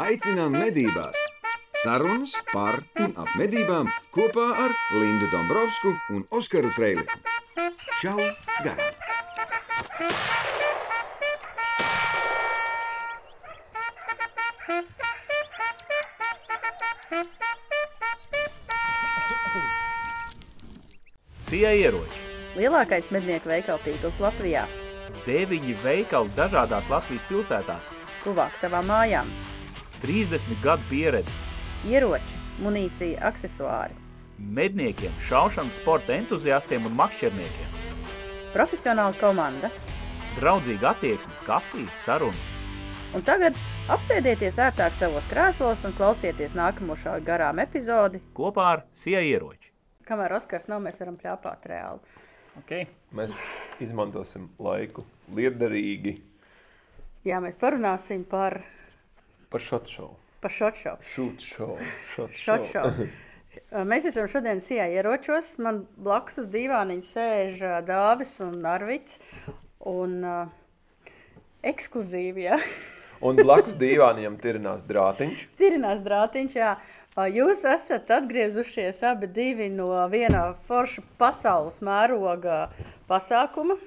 aicinām medībās! Sarunas par un ap medībām kopā ar Lindu Dombrovskiju un Oskaru Trēliņu. Čau! Garām! Sija ieroči. Lielākais mednieku veikalu tīkls Latvijā. Deviņi veikali dažādās Latvijas pilsētās. Tuvāk tavām mājām. 30 gadu pieredze. Ieroči, munīcija, aksesuāri. Medniekiem, šaušanas sporta entuziastiem un makšķerniekiem. Profesionāla komanda. Draudzīga attieksme, kafija, sarunas. Un tagad apsēdieties ērtāk savos krēslos un klausieties nākamo šā garām epizodi. Kopā ar Sija ieroči. Kamēr Oskars nav, mēs varam pļāpāt reāli. Okay. Mēs izmantosim laiku liederīgi Jā, mēs parunāsim par, par šādu šovu. par šot šovu. Šūt šovu. Mēs esam šodien sijā ieročos. Man blakus uz dīvāniņa sēž Dāvis un Arvids. Un uh, ekskluzīvi, jā. Un blakus dīvāniem tirinās drātiņš. Tirinās drātiņš, jā. Jūs esat atgriezušies abi divi no viena forša pasaules mēroga pasākuma,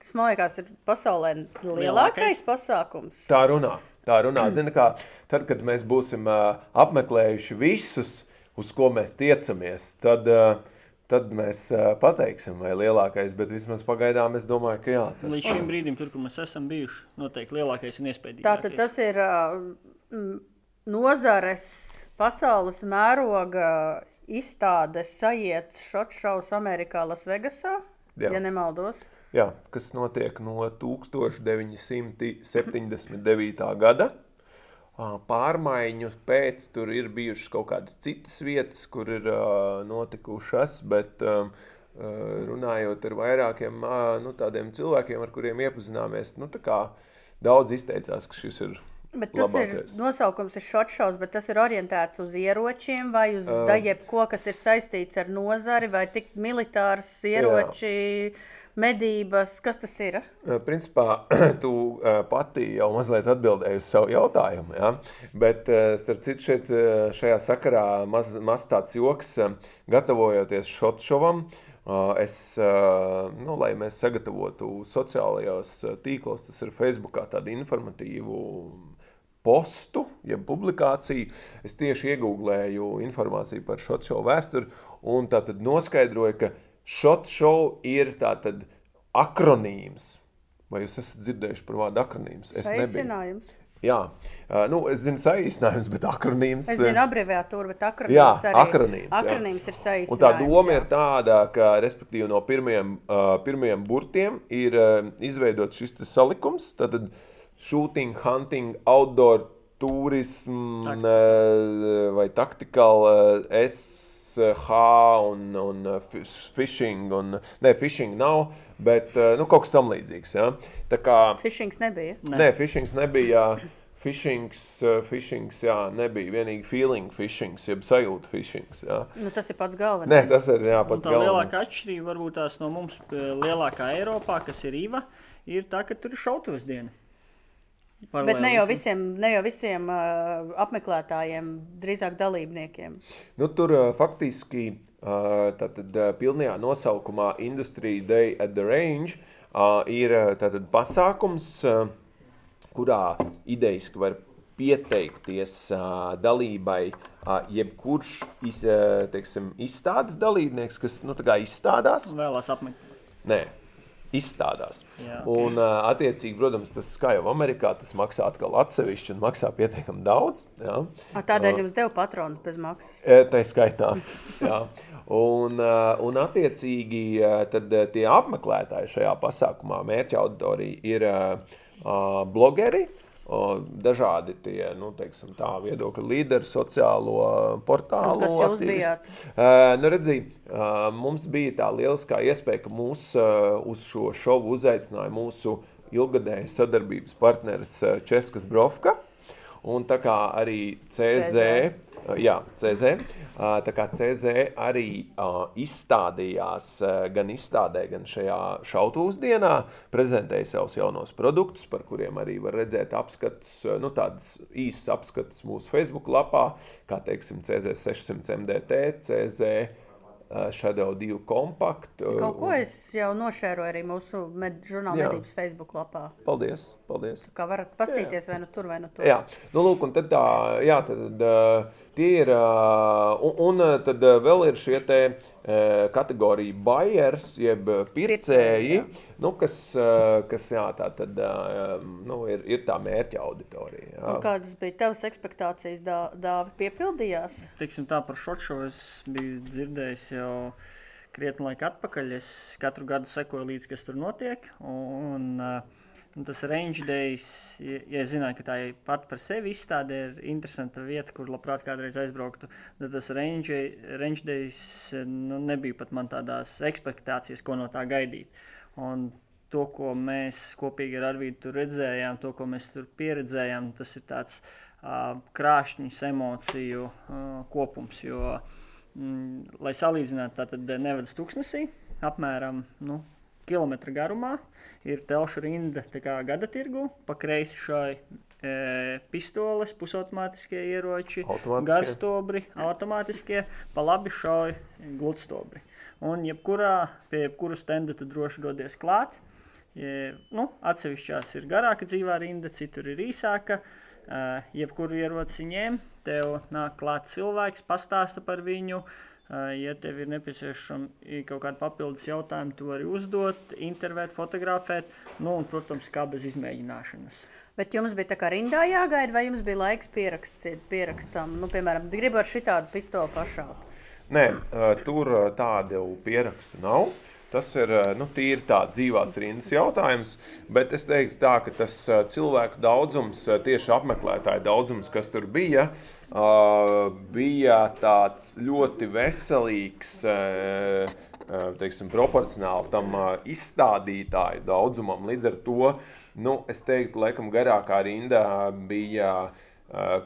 kas, man liekas, ir pasaulē lielākais Lielākais. pasākums. Tā runā. Tā runā. Zini, kā tad, kad mēs būsim uh, apmeklējuši visus, uz ko mēs tiecamies, tad, uh, tad mēs uh, pateiksim, vai lielākais, bet vismaz pagaidām es domāju, ka jā, tas Līdz šim brīdim, tur, kur mēs esam bijuši, noteikti lielākais un iespējamākais. Tātad tas ir m, nozares pasaules mēroga izstādes sajietas šot šaus Amerikā, Lasvegasā, Jā. ja nemaldos. Jā, kas notiek no 1979. gada. Pārmaiņu pēc tur ir bijušas kaut kādas citas vietas, kur ir notikušas, bet runājot ar vairākiem nu, tādiem cilvēkiem, ar kuriem iepazināmies, nu, daudz izteicās, ka šis ir Bet tas labākais. ir nosaukums, ir šot šaus, bet tas ir orientēts uz ieročiem vai uz uh, jebko, kas ir saistīts ar nozari, vai tik militārs ieroči, medības, kas tas ir? Principā tu pati jau mazliet atbildēji uz savu jautājumu. Ja? Bet, starp citu, šeit, šajā sakarā maz, maz tāds joks, gatavojoties šovam. Es, nu, lai mēs sagatavotu sociālajos tīklos, tas ir Facebookā tādu informatīvu postu, jeb publikāciju. Es tieši iegūlēju informāciju par šo show vēsturi un tā tad noskaidroju, ka Shot show ir tātad akronīms. Vai jūs esat dzirdējuši par vārdu akronīms? Es. Saīsinājums. Jā, uh, nu, es zinu saīsinājums, bet akronīms. Es zinu abreviatūru, bet akronīms Jā, arī. akronīms, jā. Akronīms ir saīsinājums. Un tā doma jā. ir tāda, ka respektīvi, no pirmiem, uh, pirmiem burtiem ir uh, izveidots šis salikums. Tātad shooting, hunting, outdoor turism Taktika. uh, vai tactical uh, SH un, un fish- fishing. Un, ne, fishing nav, bet nu, kaut kas tam līdzīgs. Ja? Tā kā Fishings nebija. Nē. Nē, fishings nebija. Fishings, uh, fishings, jā, nebija vienīgi feeling fishings, jeb sajūta fishings. Jā. Nu, tas ir pats galvenais. Nē, tas ir jā, Un pats tā galvenais. lielākā atšķirība, varbūt tās no mums eh, lielākā Eiropā, kas ir IVA, ir tā, ka tur ir šautuves diena. Bet ne jau visiem, ne jau visiem uh, apmeklētājiem, drīzāk dalībniekiem. Nu, tur uh, faktiski uh, tātad, uh, pilnajā nosaukumā Industry Day at the Range uh, ir uh, tātad, pasākums, uh, kurā idejiski var pieteikties uh, dalībai uh, jebkurš iz, uh, teiksim, izstādes dalībnieks, kas nu, izstādās. Vēlās apmeklēt. Nē, izstādās. Jā, Un, uh, attiecīgi, protams, tas kā jau Amerikā, tas maksā atkal atsevišķi un maksā pietiekami daudz. Jā. A, Tādēļ jums deva patrons bez maksas. Tā ir skaitā. Un, un, attiecīgi, tad, tie apmeklētāji šajā pasākumā, mērķa auditorija, ir blogeri, uh, dažādi tie nu, teiksim, tā, viedokļu līderi, sociālo portālu. Un kas jūs bijāt? Uh, nu, redzi, uh, mums bija tā lieliskā iespēja, ka mūs uh, uz šo šovu uzaicināja mūsu ilgadējais sadarbības partneris uh, Českas Brovka. Un tā kā arī CZ CZ. Uh, jā, CZ. Uh, tā kā CZ arī uh, izstādījās gan izstādē, gan šajā šautavas dienā, prezentēja savus jaunos produktus, par kuriem arī var redzēt apskatus, uh, nu, tādas īsas apskatus mūsu Facebook lapā, kā teiksim CZ 600 MDT, CZ Shadow 2 kompaktu. Kaut ko es jau nošēroju arī mūsu med, žurnāla Jā. medības Facebook lapā. Paldies! paldies. Kā varat pastīties vai nu tur, vai nu tur. Jā, nu, lūk, un tad tā, jā, tad, uh, tie ir, uh, un, un uh, tad uh, vēl ir šie te kategorija buyers, jeb pircēji, nu, kas, kas jā, tā tad, nu, ir, ir tā mērķa auditorija. Un Kādas bija tavas expectācijas, dā, dāvi piepildījās? Teiksim tā par šo šo es biju dzirdējis jau krietni laika atpakaļ. Es katru gadu sekoju līdzi, kas tur notiek. Un, uh, un tas range days, ja, ja es zināju, ka tā ir pat par sevi izstāde, ir interesanta vieta, kur labprāt kādreiz aizbrauktu, tad tas range, range eh, nu, nebija pat man tādās expectācijas, ko no tā gaidīt. Un to, ko mēs kopīgi ar Arvīdu tur redzējām, to, ko mēs tur pieredzējām, tas ir tāds uh, krāšņs emociju uh, kopums. Jo, mm, lai salīdzinātu, tad nevadas tūkstnesī apmēram nu, kilometra garumā ir telšu rinda kā gada tirgu, pa kreisi šai e, pistoles, pusautomātiskie ieroči, garstobri, automātiskie, pa labi šauj gludstobri. Un jebkurā, pie jebkura stenda tu droši dodies klāt. E, nu, atsevišķās ir garāka dzīvā rinda, citur ir īsāka. Uh, jebkuru ieroci ņem, tev nāk klāt cilvēks, pastāsta par viņu. Uh, ja tev ir nepieciešama kaut kāda papildus jautājuma, tu vari uzdot, intervēt, fotografēt, nu, un, protams, kā bez izmēģināšanas. Bet jums bija tā kā rindā jāgaida, vai jums bija laiks pierakstīt, pierakstam? Nu, piemēram, gribu ar šitādu pistoli pašaut. Nē, tur tādu pierakstu nav. Tas ir uh, nu, tīri tāds dzīvās rindas jautājums, bet es teiktu, tā, ka tas uh, cilvēku daudzums, uh, tieši apmeklētāju daudzums, kas tur bija, bija tāds ļoti veselīgs, teiksim, proporcionāli tam izstādītāju daudzumam. Līdz ar to nu, es teiktu, laikam garākā rinda bija. Uh,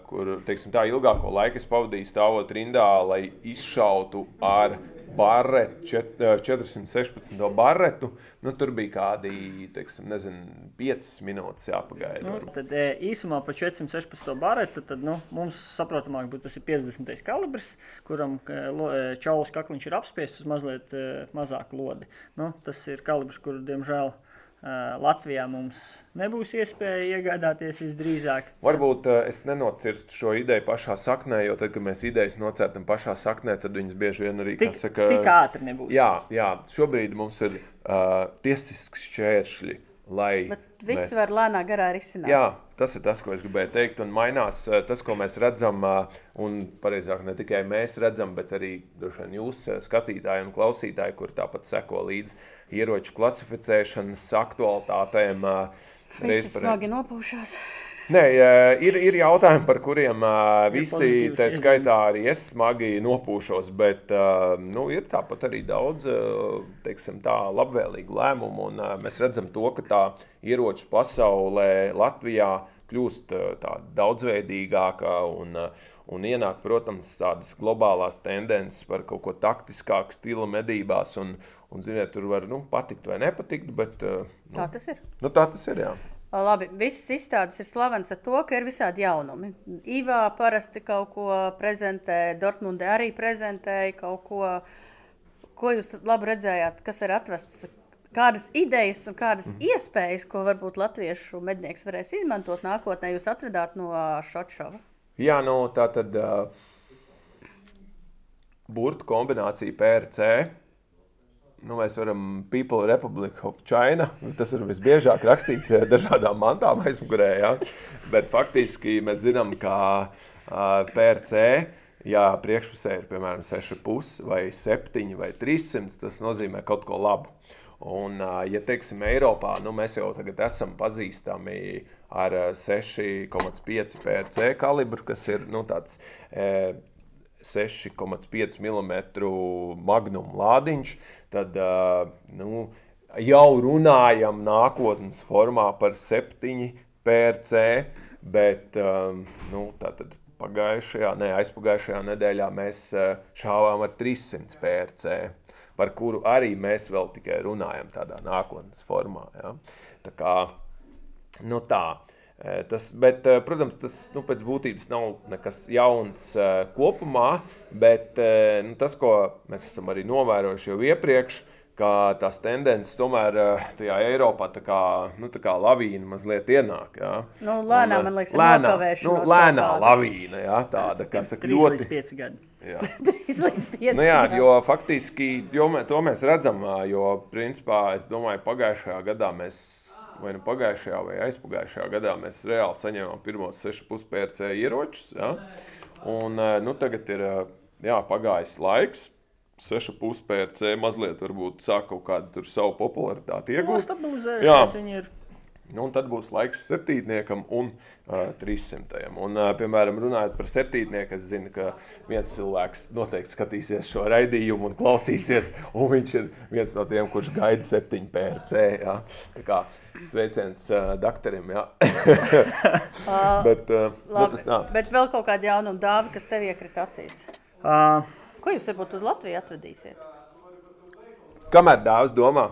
kur teiksim, tā ilgāko laiku pavadīju stāvot rindā, lai izšautu ar barretu, čet- uh, 416. barretu. Nu, tur bija kādi teiksim, nezinu, 5 minūtes jāpagaida. Nu, tad e, īsumā par 416 baretu, tad nu, mums saprotamāk būtu tas ir 50. kalibrs, kuram e, lo- e, čaulas kakliņš ir apspiests uz mazliet mazāku lodi. Nu, tas ir kalibrs, kuru, diemžēl, Latvijā mums nebūs iespēja iegādāties visdrīzāk. Varbūt uh, es nenocirstu šo ideju pašā saknē, jo tad, kad mēs idejas nocērtam pašā saknē, tad viņas bieži vien arī Tik, kā saka, tik ātri nebūs. Jā, jā, šobrīd mums ir uh, tiesisks šķēršļi, lai Bet viss var lēnā garā risināt. Jā, tas ir tas, ko es gribēju teikt. Un mainās eh, tas, ko mēs redzam, eh, un pareizāk ne tikai mēs redzam, bet arī vien jūs, eh, skatītāji un klausītāji, kur tāpat seko līdzi ieroču klasificēšanas aktualitātēm. Visi smagi nopūšās. Nē, eh, ir, ir jautājumi, par kuriem eh, visi, tā skaitā arī es smagi nopūšos, bet eh, nu, ir tāpat arī daudz teiksim, tā, labvēlīgu lēmumu. Un, mēs redzam, to, ka tā ieroču pasaulē Latvijā kļūst daudzveidīgāka. Un, Un ienāk, protams, tādas globālās tendences par kaut ko taktiskāku stilu medībās. Un, un ziniet, tur var nu, patikt vai nepatikt, bet eh, Tā tas ir. nu, tā tas ir. Jā. Labi, visas izstādes ir slavenas ar to, ka ir visādi jaunumi. Ivā parasti kaut ko prezentē, Dortmundē arī prezentēja kaut ko. Ko jūs labi redzējāt, kas ir atvests? Kādas idejas un kādas mm. iespējas, ko varbūt latviešu mednieks varēs izmantot nākotnē, jūs atradāt no Šotšova? Jā, nu, tā tad uh, burbuļu kombinācija PRC. Nu, mēs varam People Republic of China. Tas ir visbiežāk rakstīts eh, dažādām mantām aizmugurē. Ja? Bet faktiski mēs zinām, ka PRC, ja priekšpusē ir piemēram 6,5 vai 7 vai 300, tas nozīmē kaut ko labu. Un, ja teiksim, Eiropā nu, mēs jau tagad esam pazīstami ar ā, 6,5 PRC kalibru, kas ir nu, tāds e, 6,5 mm magnum lādiņš, tad nu, jau runājam nākotnes formā par 7 PRC. Bet nu, tātad pagājušajā, ne aizpagājušajā nedēļā mēs šāvām ar 300 PRC, par kuru arī mēs vēl tikai runājam tādā nākotnes formā. Ja? Tā kā, nu tā. Tas, bet, protams, tas nu, pēc būtības nav nekas jauns kopumā, bet nu, tas, ko mēs esam arī novērojuši jau iepriekš, ka tās tendences tomēr tajā Eiropā tā kā, nu, tā kā lavīna mazliet ienāk. Jā. Nu, lēnā, man liekas, lēnā, nu, lēnā lavīna, jā, tāda, kas ir ļoti... 3 līdz 5 gadi. Jā. 3 līdz 5 nu, jā, jo faktiski jo mē, to mēs redzam, jo principā es domāju, pagājušajā gadā mēs vai nu pagājušajā vai aizpagājušajā gadā mēs reāli saņēmām pirmos 6,5 PRC ieročus. Ja? Un, eh, nu, tagad ir jā, pagājis laiks, 6,5 PRC mazliet varbūt sāk kaut kādu savu popularitāti iegūt. Jā, viņi ir. Nu, un tad būs laiks septītniekam un uh, trīssimtajam. Un, uh, piemēram, runājot par septītnieku, es zinu, ka viens cilvēks noteikti skatīsies šo raidījumu un klausīsies, un viņš ir viens no tiem, kurš gaida septiņu PRC. Jā. Tā kā sveiciens uh, doktoram. bet, uh, bet, tā. bet vēl kaut kāda jauna dāvana, kas tev iekrita acīs. Uh, Ko jūs varbūt uz Latviju atvedīsiet? Kamēr dāvs domā.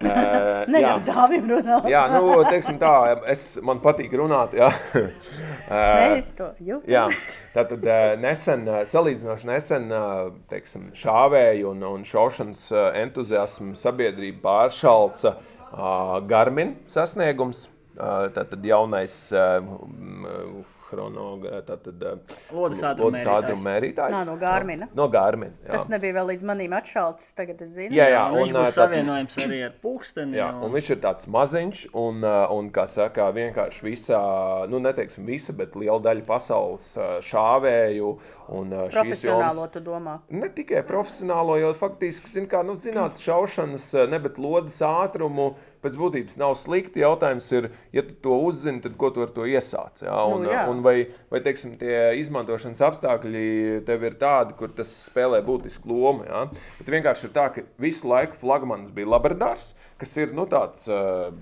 Uh, ne jau dāvim runāt. jā, nu, teiksim tā, es, man patīk runāt, jā. uh, to jūtu. jā, tātad nesen, salīdzinoši nesen, teiksim, šāvēju un, un šaušanas entuziasmu sabiedrība pāršalca uh, Garmin sasniegums, uh, tātad jaunais uh, chronogrāfs, tātad lodes ādruma mērītājs. Nā, no Gārmina. No Gārmina. Jā. Tas nebija vēl līdz manim atšalts, tagad es zinu. Jā, jā, un, viņš būs savienojums arī ar pulksteni. Jā, un viņš ir tāds maziņš, un, un kā saka, vienkārši visā, nu neteiksim visa, bet liela daļa pasaules šāvēju un profesionālo joms, tu domā? Ne tikai profesionālo, jo faktiski, zin kā, nu zināt, šaušanas, ne, bet lodes ātrumu, pēc būtības nav slikti. Jautājums ir, ja tu to uzzini, tad ko tu ar to iesāc? Ja? Un, nu, jā. un vai, vai teiksim, tie izmantošanas apstākļi tev ir tādi, kur tas spēlē būtisku lomu? Ja? Bet vienkārši ir tā, ka visu laiku flagmanis bija Labradors, kas ir nu, tāds. Uh,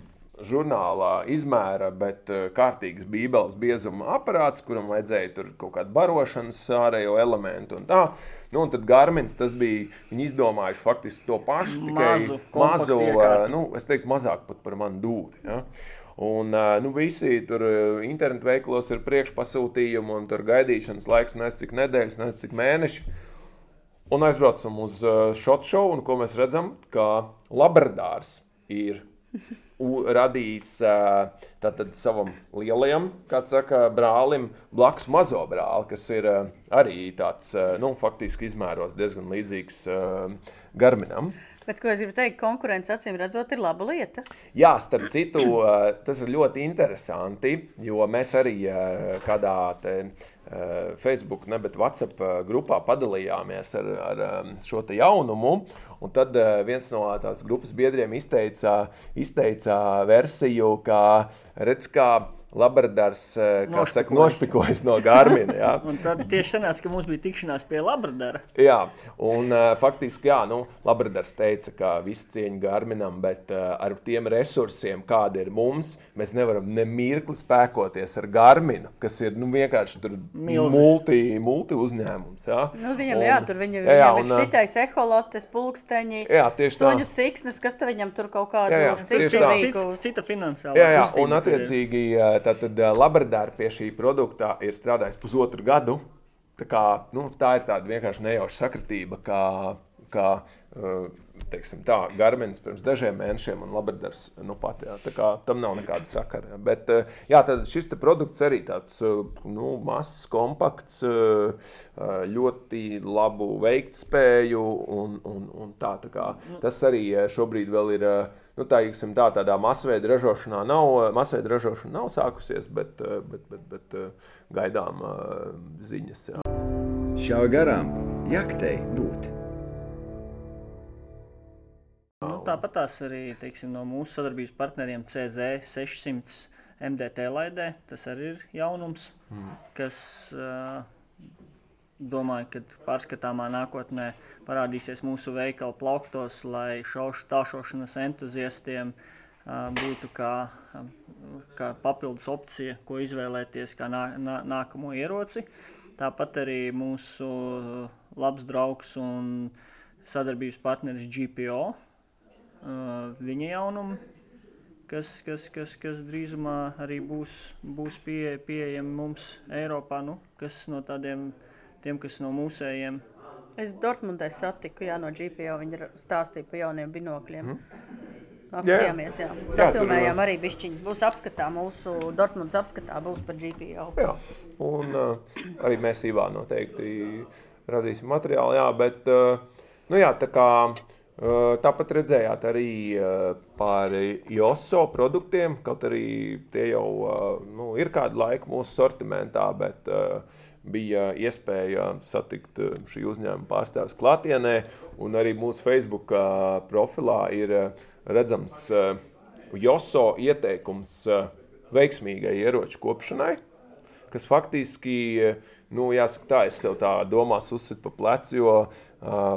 žurnālā izmēra, bet uh, kārtīgs bībeles biezuma aparāts, kuram vajadzēja tur kaut kādu barošanas ārējo elementu un tā. Nu, un tad Garmins tas bija. Viņi izdomājuši faktiski to pašu, tikai mazu, mazu nu, es teiktu, mazāk pat par manu dūri. Ja? Un nu, visi tur internetu veiklos ir priekšpasūtījumi, un tur gaidīšanas laiks nezinu, cik nedēļas, nezinu, cik mēneši. Un aizbraucam uz šo show, un ko mēs redzam, ka Labradārs ir radījis tātad, savam lielajam, kā saka, brālim, blakus mazo brāli, kas ir arī tāds, nu, faktiski izmēros diezgan līdzīgs Garminam. Bet, ko es gribu teikt, konkurence acīm redzot, ir laba lieta. Jā, starp citu, tas ir ļoti interesanti, jo mēs arī kādā te, Facebook, ne, bet WhatsApp grupā padalījāmies ar, ar šo jaunumu. Un tad uh, viens no tās grupas biedriem izteica, izteica versiju, ka redz, kā Labradors eh, saka, nošpikojas no Garmina. Ja? tad tieši sanāca, ka mums bija tikšanās pie Labradora. Jā, un uh, faktiski, jā, nu, Labradors teica, ka visi cieņa Garminam, bet uh, ar tiem resursiem, kādi ir mums, mēs nevaram ne mirkli spēkoties ar Garminu, kas ir nu, vienkārši multi, multi uzņēmums. Ja? Nu, viņam, un, jā, tur viņam, jā, jā, viņam un, ir šitais eholotes, pulksteņi, jā, suņu siksnes, kas te viņam tur kaut kādu jā, jā, citu, cita finansiāla. Jā, jā, un attiecīgi Tātad Labradāra pie šī produkta ir strādājis pusotru gadu. Tā, kā, nu, tā ir tāda vienkārši nejauša sakritība, kā, kā teiksim, tā, Garmins pirms dažiem mēnešiem un Labradors nu pat. Jā, tā kā tam nav nekāda sakara. Jā. Bet jā, šis produkts arī tāds nu, mazs, kompakts, ļoti labu veiktspēju un, un, un tā. tā kā, tas arī šobrīd vēl ir nu, tā, iksim, tā, tādā masveida ražošanā nav, masveida ražošana nav sākusies, bet, eh, bet, bet, bet eh, gaidām eh, ziņas. Jā. Šāva garām jaktei būt. Nu, tāpat tās arī teiksim, no mūsu sadarbības partneriem CZ 600 MDT laidē. Tas arī ir jaunums, mm. kas domāju, ka pārskatāmā nākotnē parādīsies mūsu veikala plauktos, lai šaušu tāšošanas entuziastiem būtu kā, kā papildus opcija, ko izvēlēties kā nā, nā, nākamo ieroci. Tāpat arī mūsu labs draugs un sadarbības partneris GPO, viņa jaunumi, kas, kas, kas, kas drīzumā arī būs, būs pie, pieejami mums Eiropā, nu, kas no tādiem, tiem, kas no mūsējiem. Es Dortmundē satiku, jā, no GPO, viņi stāstīja par jauniem binokļiem. Mm. Apskatījāmies, jā. jā. Safilmējām arī bišķiņu. Būs apskatā, mūsu Dortmunds apskatā būs par GPO. Jā, un uh, arī mēs Ivā noteikti radīsim materiālu, jā, bet, uh, nu jā, tā kā uh, tāpat redzējāt arī uh, par JOSO produktiem, kaut arī tie jau uh, nu, ir kādu laiku mūsu sortimentā, bet uh, bija iespēja satikt šī uzņēmuma pārstāvis klātienē, un arī mūsu Facebook profilā ir redzams uh, Joso ieteikums veiksmīgai ieroču kopšanai, kas faktiski, nu, jāsaka tā, es sev tā domās uzsit pa plecu, jo uh,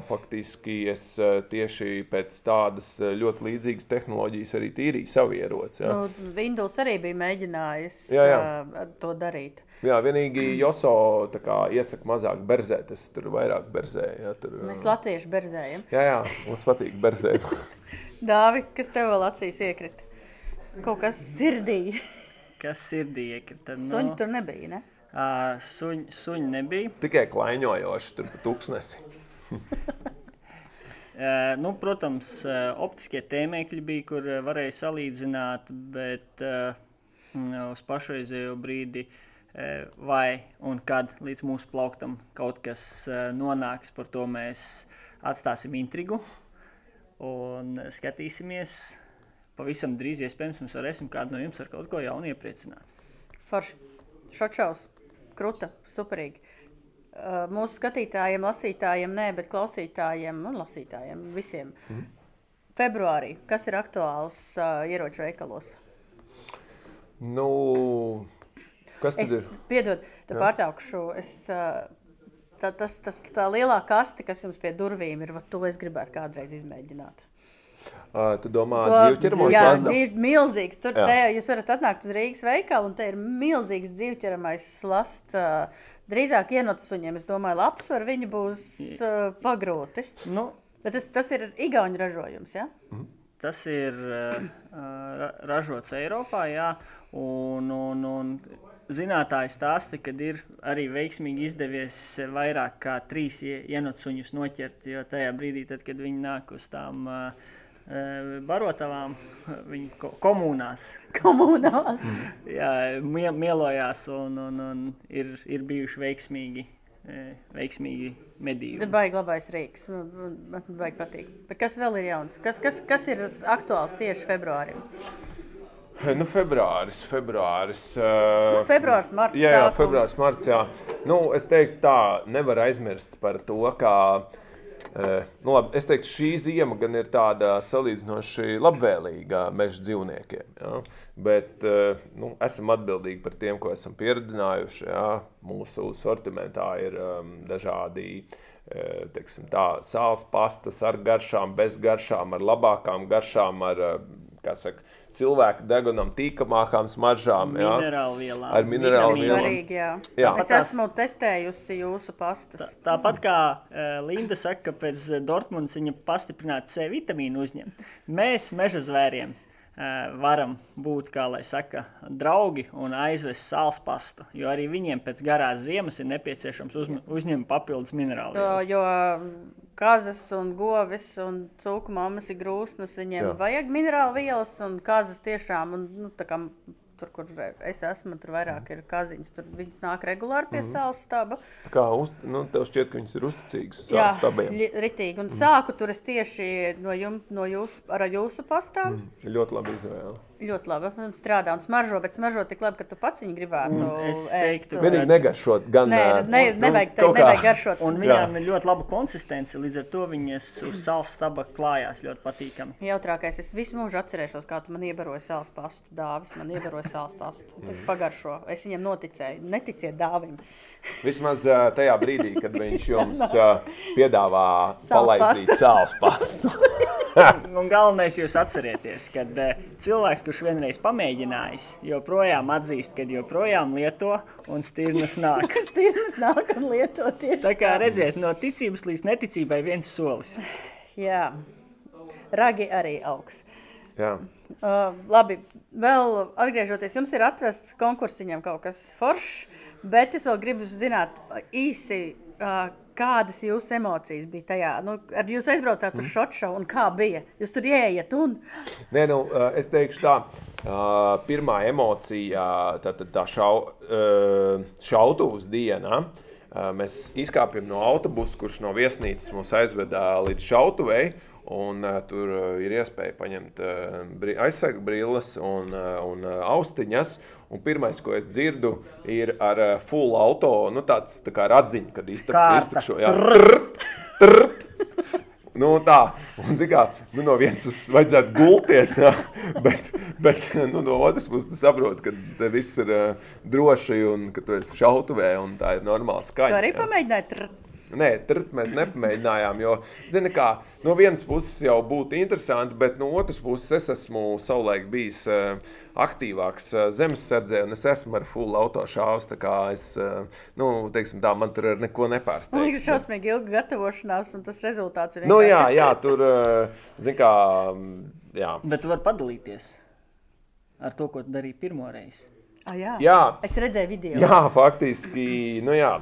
faktiski es tieši pēc tādas ļoti līdzīgas tehnoloģijas arī tīrīju savu ieroci. Ja. Nu, Windows arī bija mēģinājis jā, jā. To darīt. Jā, vienīgi Joso kā, iesaka mazāk berzēt, es tur vairāk berzēju. Ja, tur, Mēs latvieši berzējam. Jā, jā, mums patīk berzēt. Dāvi, kas tev vēl acīs iekrita? Kaut kas sirdī. Kas sirdī iekrita? No... Suņi tur nebija, ne? Uh, suņi, suņi nebija. Tikai klaiņojoši tur pa tūkstnesi. Uh, nu, protams, uh, optiskie tēmēkļi bija, kur uh, varēja salīdzināt, bet uh, uz pašreizējo brīdi, vai un kad līdz mūsu plauktam kaut kas nonāks, par to mēs atstāsim intrigu. Un skatīsimies, pavisam drīz iespējams mēs varēsim kādu no jums ar kaut ko jaunu iepriecināt. Forši, šočaus, kruta, superīgi. Mūsu skatītājiem, lasītājiem, nē, bet klausītājiem un lasītājiem visiem. Mm. Februārī, kas ir aktuāls uh, ieroču veikalos? Nu, kas tad es, ir? Piedod, te pārtraukšu. Es, uh, tā, tas, tas, tā lielā kaste, kas jums pie durvīm ir, to es gribētu kādreiz izmēģināt. Uh, tu domā, ka dzīvķeramos jā, dzīv, milzīgs. Tur te, jūs varat atnākt uz Rīgas veikalu, un te ir milzīgs dzīvķeramais slasts. Uh, drīzāk ienotas suņiem, es domāju, labs, var viņi būs uh, pagrūti. Nu, Bet tas, tas ir Igaunijas ražojums? Ja? Mm. Tas ir uh, ražots Eiropā, jā, un, un, un Zinātājs stāsta, ka ir arī veiksmīgi izdevies vairāk kā trīs ienotsuņus noķert. Jo tajā brīdī, tad, kad viņi nāk uz tām uh, barotavām, viņi ko, komunās. komunās. jā, mie, mielojās un, un, un ir, ir bijuši veiksmīgi. Veiksmīgi medību. Tas baigi labais rīks. Man baigi patīk. Bet kas vēl ir jauns? Kas, kas, kas ir aktuāls tieši februārim? Nu, februāris, februāris. Nu, februāris, marts. Jā, jā februāris, marts. Jā. Nu, es teiktu, tā nevar aizmirst par to, ka. Uh, nu, labi, es teiktu, šī zima gan ir tāda salīdzinoši labvēlīga meža dzīvniekiem. Ja? Bet nu, esam atbildīgi par tiem, ko esam pieredzinājuši. Ja? Mūsu sortimentā ir um, dažādi teiksim, tā, sāls pastas ar garšām, bez garšām, ar labākām garšām, ar, saka, cilvēku degunam tīkamākām smaržām. Minerālvielām. Ar minerālvielām. Svarīgi, jā. Jā. Es esmu testējusi jūsu pastas. Tā, tāpat kā uh, Linda saka, ka pēc Dortmundas viņa pastiprināta C vitamīnu uzņem, mēs meža zvēriem varam būt, kā lai saka, draugi un aizvest sāls pastu. Jo arī viņiem pēc garās ziemas ir nepieciešams uz, uzņemt papildus minerālu. Jo, jo kazas un govis un cūku mammas ir grūsnas, viņiem Jā. vajag minerālu vielas un kazas tiešām. Un, nu, tur, kur es esmu, tur vairāk ir kaziņas. Tur viņas nāk regulāri pie mm -hmm. sāls staba. Kā uz, nu, tev šķiet, ka viņas ir uzticīgas sāls stabiem? Jā, ritīgi. Un mm. sāku tur es tieši no, jum, no jūsu, ar jūsu pastām. Mm. Ļoti labi izvēle. Ļoti labi. Un strādā un smaržo, bet smaržo tik labi, ka tu pats viņu gribētu. Mm, es teiktu, ka vienīgi negaršot. Gan, nē, ne, nu, nevajag, tā, nevajag garšot. Un viņām jā. ir ļoti laba konsistence, līdz ar to viņas uz sāls staba klājās ļoti patīkami. Jautrākais, es visu mūžu atcerēšos, kā tu man iebaroji sāls pastu. Dāvis man iebaroja sāls pastu. Pēc pagaršo. Es viņam noticēju. Neticiet dāvim. Vismaz uh, tajā brīdī, kad viņš jums uh, piedāvā palaist sāls pastu. un, un galvenais jūs atcerieties, ka uh, cilvēks, kurš vienreiz pamēģinājis, joprojām atzīst, ka joprojām lieto un stirnas nāk. Stirnas nāk un lieto tieši Tā kā redziet, no ticības līdz neticībai viens solis. Jā, ragi arī augs. Jā. Uh, labi, vēl atgriežoties, jums ir atvests konkursiņam kaut kas foršs, bet es vēl gribu zināt īsi, uh, kādas jūsu emocijas bija tajā. Nu, ar jūs aizbraucāt uz šo šovu un kā bija? Jūs tur ieiet un... Nē, nu, uh, es teikšu tā, uh, pirmā emocija, tā, tā, tā šau, uh, šautavas diena. Uh, mēs izkāpjam no autobusa, kurš no viesnīcas mūs aizveda līdz šautavai. Un, uh, tur uh, ir iespēja paņemt uh, brī, aizsargu brilles un, uh, un uh, austiņas. Un pirmais, ko es dzirdu, ir ar uh, full auto, nu, tāds tā kā radziņš, kad iztukšo. Nu, tā, un, kā, nu, no vienas puses vajadzētu gulties, jā, bet, bet nu, no otras puses saproti, ka te viss ir uh, droši un ka tu esi šautavē un tā ir normāla Tu skaņa. arī jā. pamēģināji. Nē, tur mēs nepamēģinājām. Jo, zini, kā no vienas puses jau būtu interesanti, bet no otras puses es esmu savulaik bijis uh, aktīvāks uh, zemesardzē, un es esmu ar full auto šāvis. Tā kā es, uh, nu, teiksim, tā man tur neko Man liekas, nepārsteigts. šausmīgi ilga gatavošanās, un tas rezultāts ir Nu, jā, jā, tur, zini, kā, mm, jā. Bet tu vari padalīties ar to, ko tu darīji pirmo reizi. Ah, jā. Jā. Es redzēju video. Jā, faktiski, nu jā,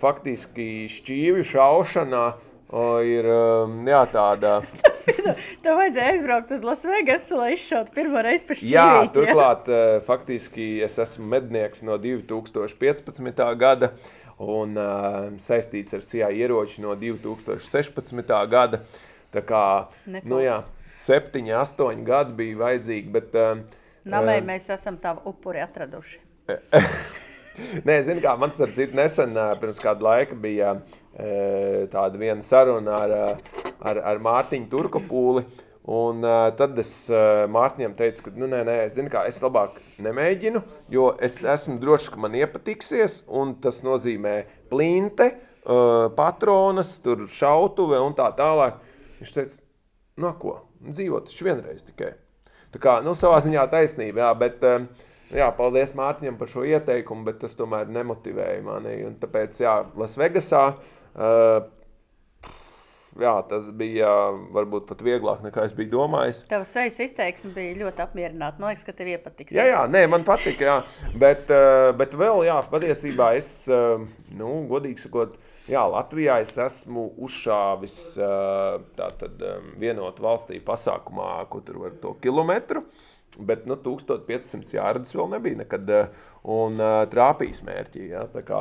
faktiski šķīvju šaušana o, ir um, jā, tāda. Tev vajadzēja aizbraukt uz Lasvegasu, lai izšautu pirmo reizi pa Jā, šķīvīti. turklāt, eh, faktiski es esmu mednieks no 2015. gada un uh, saistīts ar CIA ieroči no 2016. gada. Tā kā Nepaut. nu, jā, septiņi, astoņi gadi bija vajadzīgi. Bet, Namai mēs esam tavu upuri atraduši. Nē, zinu, kā man starp citu nesen, pirms kāda laika bija tāda viena saruna ar, ar, ar Mārtiņu Turkopūli. Un uh, tad es uh, Mārtiņam teicu, ka, nu, nē, nē, zini, kā, es labāk nemēģinu, jo es esmu drošs, ka man iepatiksies. Un tas nozīmē plinte, uh, patronas, tur šautuve un tā tālāk. Viņš teica, no ko, dzīvot taču vienreiz tikai. Tā kā, nu, savā ziņā taisnība, jā, bet, um, jā, paldies Mārtiņam par šo ieteikumu, bet tas tomēr nemotivēja mani. Un tāpēc, jā, Lasvegasā, uh, jā, tas bija varbūt pat vieglāk nekā es biju domājis. Tavs sejas izteiksme bija ļoti apmierināta. Man liekas, ka tev iepatiks. Jā, jā, nē, man patīk, jā. Bet, uh, bet vēl, jā, patiesībā es, nu, godīgi sakot, jā, Latvijā es esmu uzšāvis tātad vienotu valstī pasākumā, ko tur var to kilometru. Bet nu, 1500 jārdus vēl nebija nekad un trāpījis mērķī. Ja? Kā,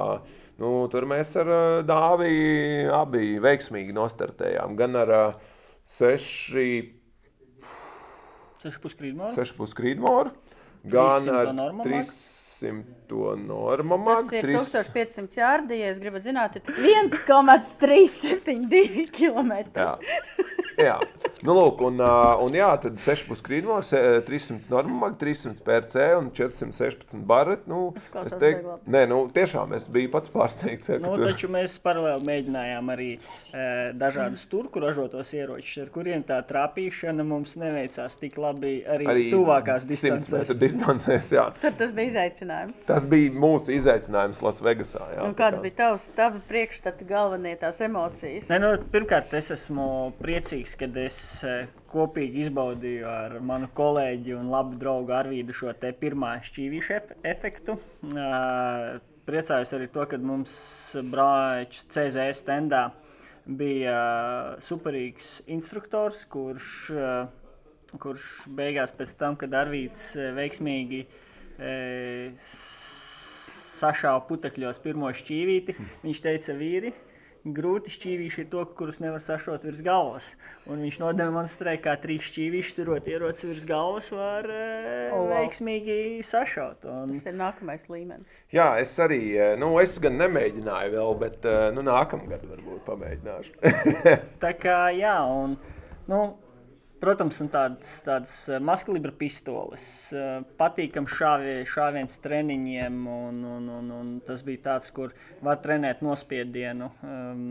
nu, tur mēs ar Dāviju abi veiksmīgi nostartējām. Gan ar uh, seši 6,5 krītmāri. 6,5 krītmoru, gan 300 ar norma mag? 300 norma Tas mag, ir trīs- 1500 jārdi, ja jūs gribat zināt, ir 1,372 km. Jā. jā. Nu, lūk, un, un jā, tad 6,5 krītmors, 300 normāli, 300 PRC un 416 baret. Nu, es teiktu, nē, nu, tiešām es biju pats pārsteigts. Ja, ka Nu, tur- taču mēs paralēli mēģinājām arī e, dažādus turku ražotos ieročus, ar kuriem tā trāpīšana mums neveicās tik labi arī, arī tuvākās 100 distancēs. distancēs. Jā. Tur tas bija izaicinājums. Tas bija mūsu izaicinājums Lasvegasā. Jā, tā kāds kā. bija tavs, tavs priekšstats, galvenie tās emocijas? Ne, nu, pirmkārt, es esmu priecīgs, ka es e, kopīgi izbaudīju ar manu kolēģi un labu draugu Arvīdu šo te pirmā šķīvīšu ef efektu. Uh, priecājos arī to, ka mums brāļš CZS standā bija superīgs instruktors, kurš, kurš beigās pēc tam, kad Arvīds eh, veiksmīgi sašāva putekļos pirmo šķīvīti, viņš teica, vīri, grūti šķīvīši ir to, kurus nevar sašot virs galvas. Un viņš nodemonstrēja, kā trīs šķīvīši turot ieroci virs galvas var e, oh, wow. veiksmīgi sašaut. Un, Tas ir nākamais līmenis. Jā, es arī, eh, nu, es gan nemēģināju vēl, bet eh, nu, nākamgad varbūt pamēģināšu. Tā kā jā, un, nu, protams, un tādas, tādas maskalibra pistoles, eh, patīkams šāvie, šāviens treniņiem, un, un, un, un tas bija tāds, kur var trenēt nospiedienu. Um,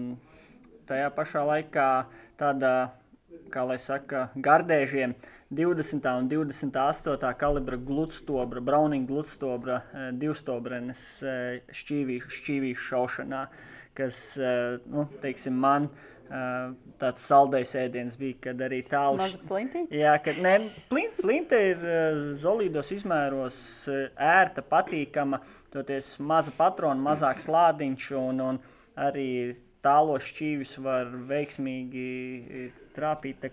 tajā pašā laikā tāda kā lai saka, gardēžiem 20. un 28. kalibra gludstobra, Browning gludstobra eh, divstobrenes eh, šķīvīšu, šķīvīšu šaušanā, kas, eh, nu, teiksim, man tāds saldējs ēdiens bija, kad arī tālu. Plinti? Jā, kad, ne, plint, plinte ir zolīdos izmēros ērta, patīkama, toties maza patrona, mazāks lādiņš un, un arī tālos šķīvis var veiksmīgi trāpīt.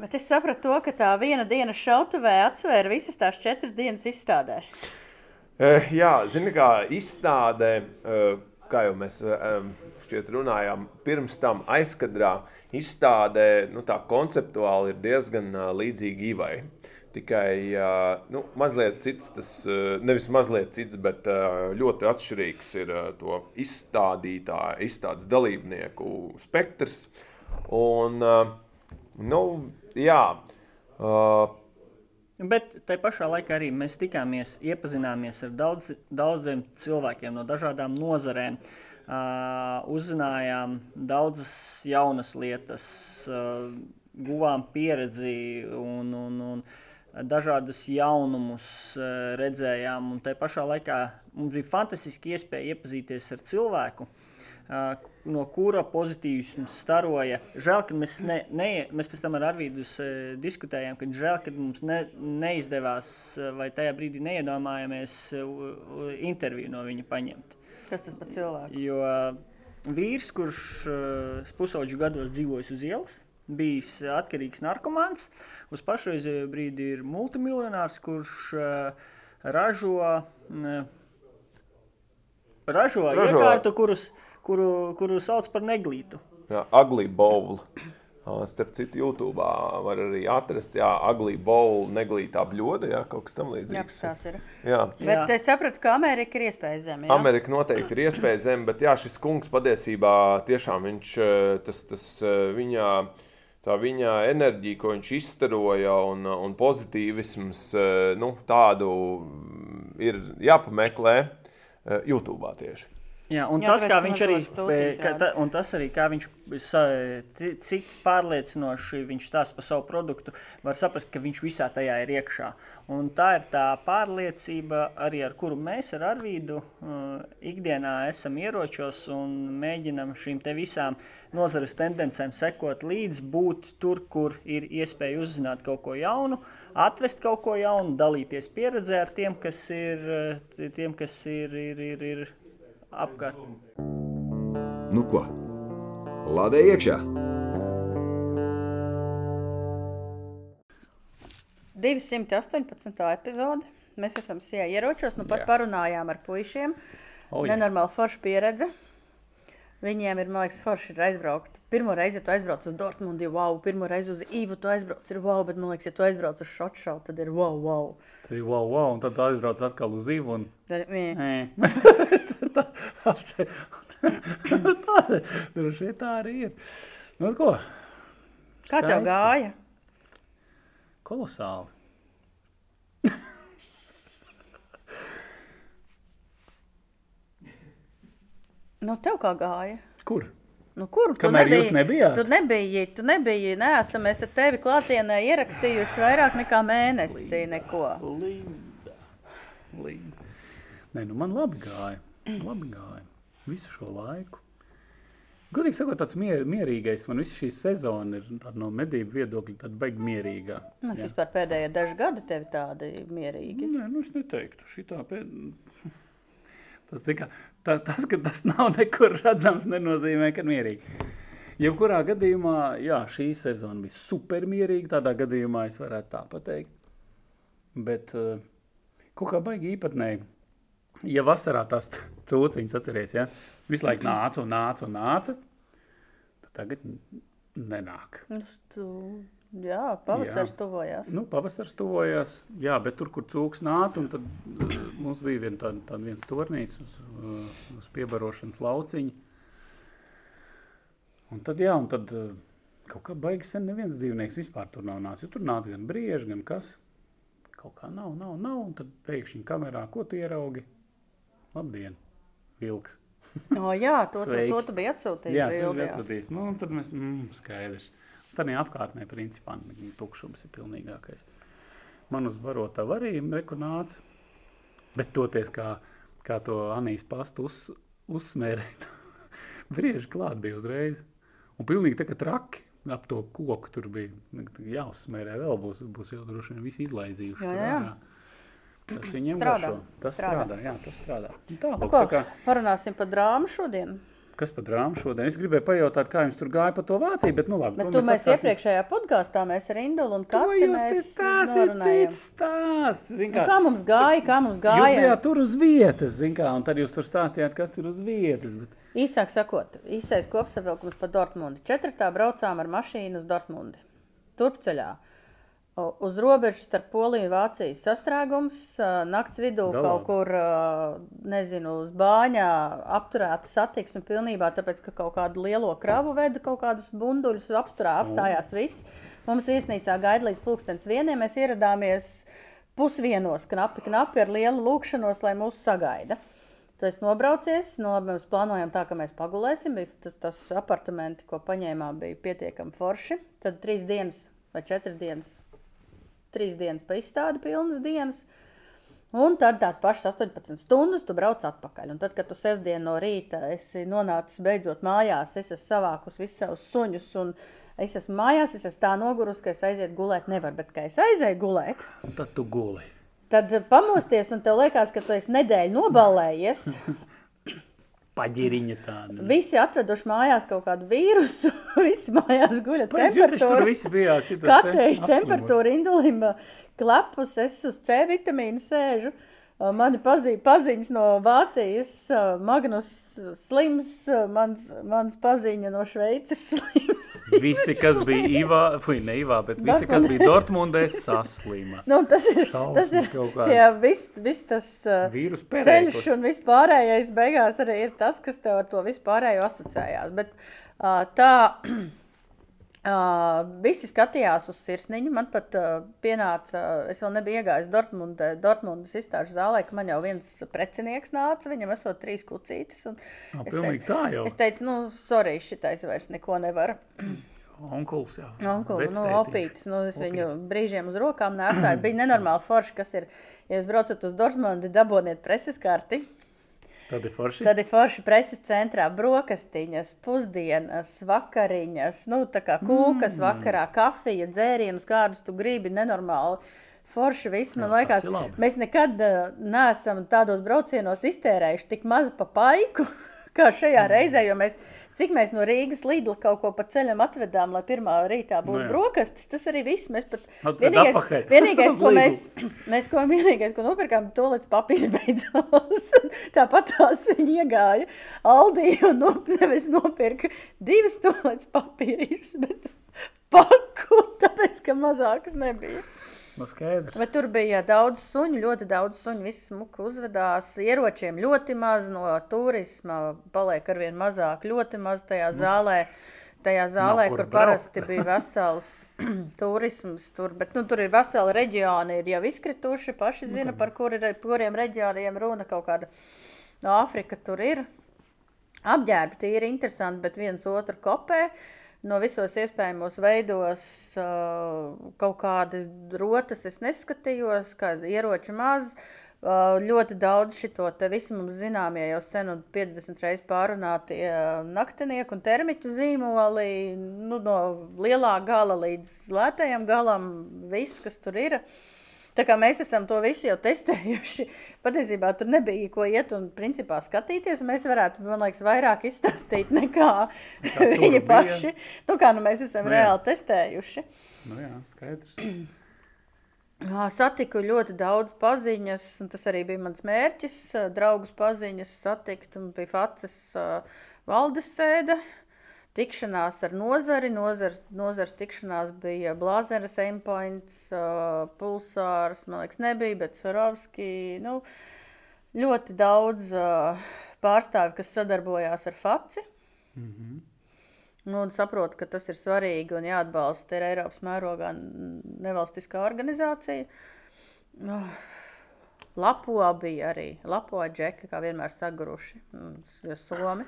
Bet es sapratu, to, ka tā viena diena šautavē atsvēra visas tās četras dienas izstādē. Uh, jā, zini, kā izstādē, uh, kā jau mēs uh, šķiet runājām, pirms tam aizkadrā izstādē nu, tā konceptuāli ir diezgan līdzīga Ivai. Tikai nu, mazliet cits, tas nevis mazliet cits, bet ļoti atšķirīgs ir to izstādītāju, izstādes dalībnieku spektrs. Un, nu, jā, Bet tajā pašā laikā arī mēs tikāmies, iepazināmies ar daudz, daudziem cilvēkiem no dažādām nozarēm. Uh, uzzinājām daudzas jaunas lietas, guvām pieredzi un, un, un dažādus jaunumus redzējām. Un tajā pašā laikā mums bija fantastiski iespēja iepazīties ar cilvēku, no kura pozitīvs staroja. Žēl, ka mēs, ne, ne, mēs pēc tam ar Arvīdu diskutējām, ka žēl, ka mums ne, neizdevās vai tajā brīdī neiedomājāmies interviju no viņa paņemt. Kas tas par cilvēku? Jo vīrs, kurš pusauģu gados dzīvojis uz ielas, bijis atkarīgs narkomāns, uz pašreizējo brīdi ir multimiljonārs, kurš uh, ražo, uh, ražo, ražo iekārtu, kurus, kuru, kuru sauc par neglītu. Jā, agli bowl. Starp citu, YouTube var arī atrast, jā, agli bowl, neglītā bļoda, jā, kaut kas tam līdzīgs. Jā, tas ir. Jā. Bet jā. es sapratu, ka Amerika ir iespēja zem. Jā? Amerika noteikti ir iespēja zem, bet jā, šis kungs patiesībā tiešām viņš, tas, tas viņa tā viņa enerģija, ko viņš izstaroja, un, un pozitīvisms, eh, nu, tādu ir jāpameklē eh, YouTube tieši. Jā, un, Jā, tas, kā viņš arī, ka, ta, un tas arī, kā viņš, cik pārliecinoši viņš stāsta par savu produktu, var saprast, ka viņš visā tajā ir iekšā. Un tā ir tā pārliecība, arī ar kuru mēs ar Arvīdu uh, ikdienā esam ieročos un mēģinam šīm te visām nozares tendencēm sekot līdz, būt tur, kur ir iespēja uzzināt kaut ko jaunu, atvest kaut ko jaunu, dalīties pieredzē ar tiem, kas ir, tiem, kas ir, ir, ir, ir apkārt. Nu ko? Lādē iekšā! 218. epizode. Mēs esam sijā ieročos, nu pat Jā. parunājām ar puišiem. Oh, Nenormāli forša pieredze. Viņiem ir, man liekas, forši ir aizbraukt. Pirmo reizi, ja tu aizbrauc uz Dortmundu, ir wow. Pirmo reizi uz Īvu tu aizbrauc, ir wow. Bet, man liekas, ja tu aizbrauc uz Šotšau, tad ir wow, wow. Tad ir wow, wow. Un tad aizbrauc atkal uz Īvu. Un... Tad, Tas ir. Droši vien tā arī ir. Nu, ko? Skaisti. Kā tev gāja? Kolosāli. Nu, tev kā gāja? Kur? Nu, kur? Kamēr tu nebija, jūs nebijāt? Tu nebiji, tu nebiji, neesam mēs ar tevi klātienē ierakstījuši vairāk nekā mēnesi neko. Linda. Linda. Nē, nu man labi gāja. Labi gāja. Visu šo laiku. Godīgi sakot, tāds mier, mierīgais. Man viss šī sezona ir no medību viedokļa tāda baigi mierīgā. Nu, es vispār pēdējie daži gadi tevi tādi mierīgi. Nē, nu es neteiktu. Šitā pēd... tas, kā, tā, tas, ka tas nav nekur redzams, nenozīmē, ka mierīgi. Jebkurā gadījumā, jā, šī sezona bija super mierīga. Tādā gadījumā es varētu tā pateikt. Bet uh, kaut kā baigi īpatnēji ja vasarā tās cūciņas atceries, ja, visu laiku nāca un nāca un nāca, tad tagad nenāk. Tu, jā, pavasars jā. tuvojās. Nu, pavasars tuvojās, jā, bet tur, kur cūks nāca, un tad uh, mums bija vien tāda, tāda viens tornīts uz, uh, uz piebarošanas lauciņa. Un tad, jā, un tad uh, kaut kā baigi sen neviens dzīvnieks vispār tur nav nācis. Tur nāca gan brieži, gan kas. Kaut kā nav, nav, nav, un tad pēkšņi kamerā, ko tu ieraugi? Labdien, vilks! oh, jā, to, to, to tu biji atsūtījis. Jā, tas bija atsūtījis. Nu, tad mēs, mm, skaidrs. Tādā apkārtnē, principā, tukšums ir pilnīgākais. Man uz barotavu arī rekonāca, bet toties kā, kā to Anīs pastu uz, uzsmērēt, brieži klāt bija uzreiz. Un pilnīgi tā kā traki ap to koku tur bija jāuzsmērē vēl, būs, būs jau droši vien visi izlaizījuši. Jā, jā. ārā. Tas viņiem Strādā, garšo. Tas strādā. strādā. Jā, tas strādā. Un Tā, Nu, lūk, ko, tā kā, parunāsim par drāmu šodien. Kas par drāmu šodien? Es gribēju pajautāt, kā jums tur gāja par to Vāciju, bet nu labi. Bet to tu mēs atstāsim. iepriekšējā podkāstā mēs ar Indulu un jūs mēs tās ir norunājām. cits stāsts. Zin Nu, kā, Kā mums gāja, kā mums Jūs gāja? bijāt tur uz vietas, zin kā, un tad jūs tur stāstījāt, kas ir uz vietas. Bet... Īsāk sakot, īsais kopsavilkums par Dortmundi. Četratā braucām ar mašīnu uz Dortmundi. Turpceļā. Uz robežas starp Poliju un Vāciju sastrēgums. Nakts vidū Da kaut kur, nezinu, uz bāņā apturēta satiksme pilnībā, tāpēc, ka kaut kādu lielo kravu veda kaut kādus bunduļus, apsturā apstājās viss. Mums viesnīcā gaida līdz pulkstens vieniem. Mēs ieradāmies pusvienos, knapi, knapi ar lielu lūkšanos, lai mūs sagaida. Esi nobraucies, no mēs plānojam tā, ka mēs pagulēsim. Tas, tas apartamenti, ko paņēmām, bija pietiekami forši. Tad trīs dienas vai četras dienas, trīs dienas pa izstādi, pilnas dienas. Un tad tās pašas 18 stundas tu brauc atpakaļ. Un tad, kad tu sestdien no rīta esi nonācis beidzot mājās, es esmu savākus visus savus suņus. un Es esmu mājās, es esmu tā nogurusi, ka es aizietu gulēt. Nevaru, bet, kad es aizēju gulēt, tad tu guli. tad pamosties un tev liekas, ka tu esi nedēļu nobalējies. Paģiriņa tāda. Visi atveduši mājās kaut kādu vīrusu. Visi mājās guļ ar temperatūru. visi bijāt šitas te Katrai apslimot. temperatūra indulim klepus, es uz C vitamīnu sēžu. Ā, Mani pazī, paziņas no Vācijas, Magnus slims, mans, mans paziņa no Šveices slims. Visi, kas bija Ivā, fui, ne Ivā, bet visi, kas bija Dortmundē, saslima. Nu, tas ir, Šausmas tas ir tie vis, vis tas Vīrus ceļš un vispārējais beigās arī ir tas, kas tev ar to vispārējo asociējās. Bet ā, tā Uh, visi skatījās uz sirsniņu. Man pat uh, pienāca, es vēl nebiju iegājis Dortmundē, Dortmundas izstāžu zālē, ka man jau viens precinieks nāca, viņam esot trīs kucītes. un Ā, es teicu- tā jau. Es teicu, nu, sorry, šitais vairs neko nevar. Onkuls, jā. Onkuli, nu, Vectētiņš. opītis, nu, es viņu brīžiem uz rokām nesāju. Bija nenormāli forši, kas ir, ja jūs braucat uz Dortmundi, daboniet preses karti. Tad ir forši. Tad ir forši preses centrā brokastiņas, pusdienas, vakariņas, nu, tā kā kūkas mm. vakarā, kafija, dzērienus, kādus tu gribi, nenormāli. Forši viss, man Jā, liekas, mēs nekad uh, neesam tādos braucienos iztērējuši tik maz pa paiku, kā šajā Mm. reizē, jo mēs, cik mēs no Rīgas Lidla kaut ko pa ceļam atvedām, lai pirmā rītā būtu Nu jā. brokastis, tas arī viss. Mēs pat vienīgais, atpakaļ. vienīgais, ko mēs Mēs ko vienīgais, ko nopirkām, to līdz papīrs beidzās. Tāpat tās viņi iegāja Aldī un nop, nevis nopirka divas tolētas papīrīšas, bet paku, tāpēc, ka mazākas nebija. Nu, skaidrs. Bet tur bija daudz suņu, ļoti daudz suņu, visi smuki uzvedās. Ieročiem ļoti maz no turisma, paliek arvien mazāk, ļoti maz tajā zālē. Tajā zālē, kur kur braukt. parasti bija vesels turisms, tur, bet nu, tur ir veseli reģioni, ir jau izkrituši. Paši zina, par kur ir, kuriem reģioniem runa kaut kāda. No Āfrika tur ir apģērbi, tie ir interesanti, bet viens otru kopē. No visos iespējamos veidos uh, kaut kāda rotas es neskatījos, kāda ieroča maz. Uh, ļoti daudz šito te visi mums zināmie jau sen un 50 reizes pārunātie uh, naktinieku un termiķu zīmoli, nu, no lielā gala līdz lētajam galam, viss, kas tur ir. Tā kā mēs esam to visu jau testējuši, patiesībā tur nebija ko iet un principā skatīties. Mēs varētu, man liekas, vairāk izstāstīt nekā tur viņi paši. Nu, kā nu mēs esam Nu nu, jā. reāli testējuši. Nu, jā, skaidrs. Satiku ļoti daudz paziņas, un tas arī bija mans mērķis. Draugus paziņas satikt, un bija Faces valdes sēde. Tikšanās ar nozari, nozars, nozars tikšanās bija Blāzeres, Aimpoints, Pulsārs, man liekas, nebija, bet Svarovski. Nu, ļoti daudz ā, pārstāvi, kas sadarbojās ar Faci. Nu, un saprotu, ka tas ir svarīgi un jāatbalsta ir Eiropas mērogā nevalstiskā organizācija. Oh, Lapo bija arī. Lapo džeki, kā vienmēr saguruši. Mm, Somi.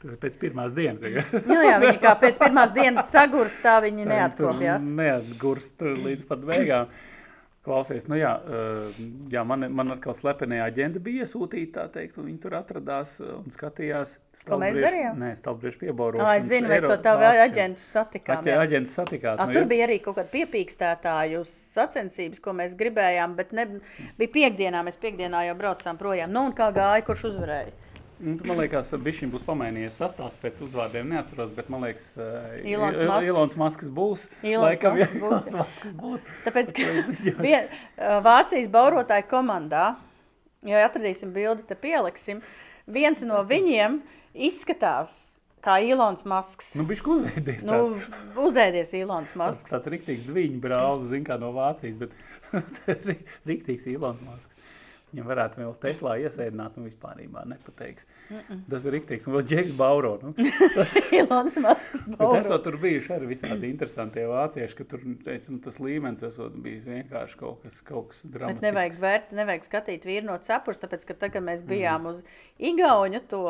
Tas ir pēc pirmās dienas. Ja? Nu, jā, viņi kā pēc pirmās dienas sagurs, tā viņi tur Neatgurst līdz pat beigām. Klausies, nu jā, eh, jā man, man atkal slepenie aģenti bija iesūtīti, tā teikt, un viņi tur atradās eh, un skatījās. Ko mēs darījām? Nē, stalbriežu piebaurošanu. Ā, es zinu, mēs to tavu aģentu satikām. Jā. aģentu satikāt. A, nu, tur jā. bija arī kaut kāda piepīkstētāju sacensības, ko mēs gribējām, bet ne, bija piekdienā, mēs piekdienā jau braucām projām. Nu, un kā gāja, kurš uzvarēja? Nu, man liekas, bišķiņ būs pamainījies sastāvs pēc uzvārdiem, neatceros, bet man liekas, Ilons Il- Masks. Ilons Masks būs. Ilons Laikam, jā, Masks būs, Ilons Masks būs. Tāpēc, ka vien, Vācijas baurotāju komandā, ja atradīsim bildi, te pieliksim, viens no viņiem izskatās kā Ilons Masks. Nu, bišķi uzēdies. Nu, uzēdies Ilons Tas Masks. tāds rīktīgs dviņu brālis, zin kā no Vācijas, bet rīktīgs Ilons Masks. Viņam varētu vēl Teslā iesēdināt, un vispārībā nepateiks. Mm -mm. Tas ir rīktīgs. Un vēl Džeks Bauro. Nu. Tas, Ilons Masks bet bauro. esot tur bijuši arī visādi interesanti vācieši, ka tur teic, nu, tas līmenis esot bijis vienkārši kaut kas, kaut kas Bet dramatisks. nevajag vērt, nevajag skatīt vīru no cepures, tāpēc, ka tagad mēs bijām uz Igauņu to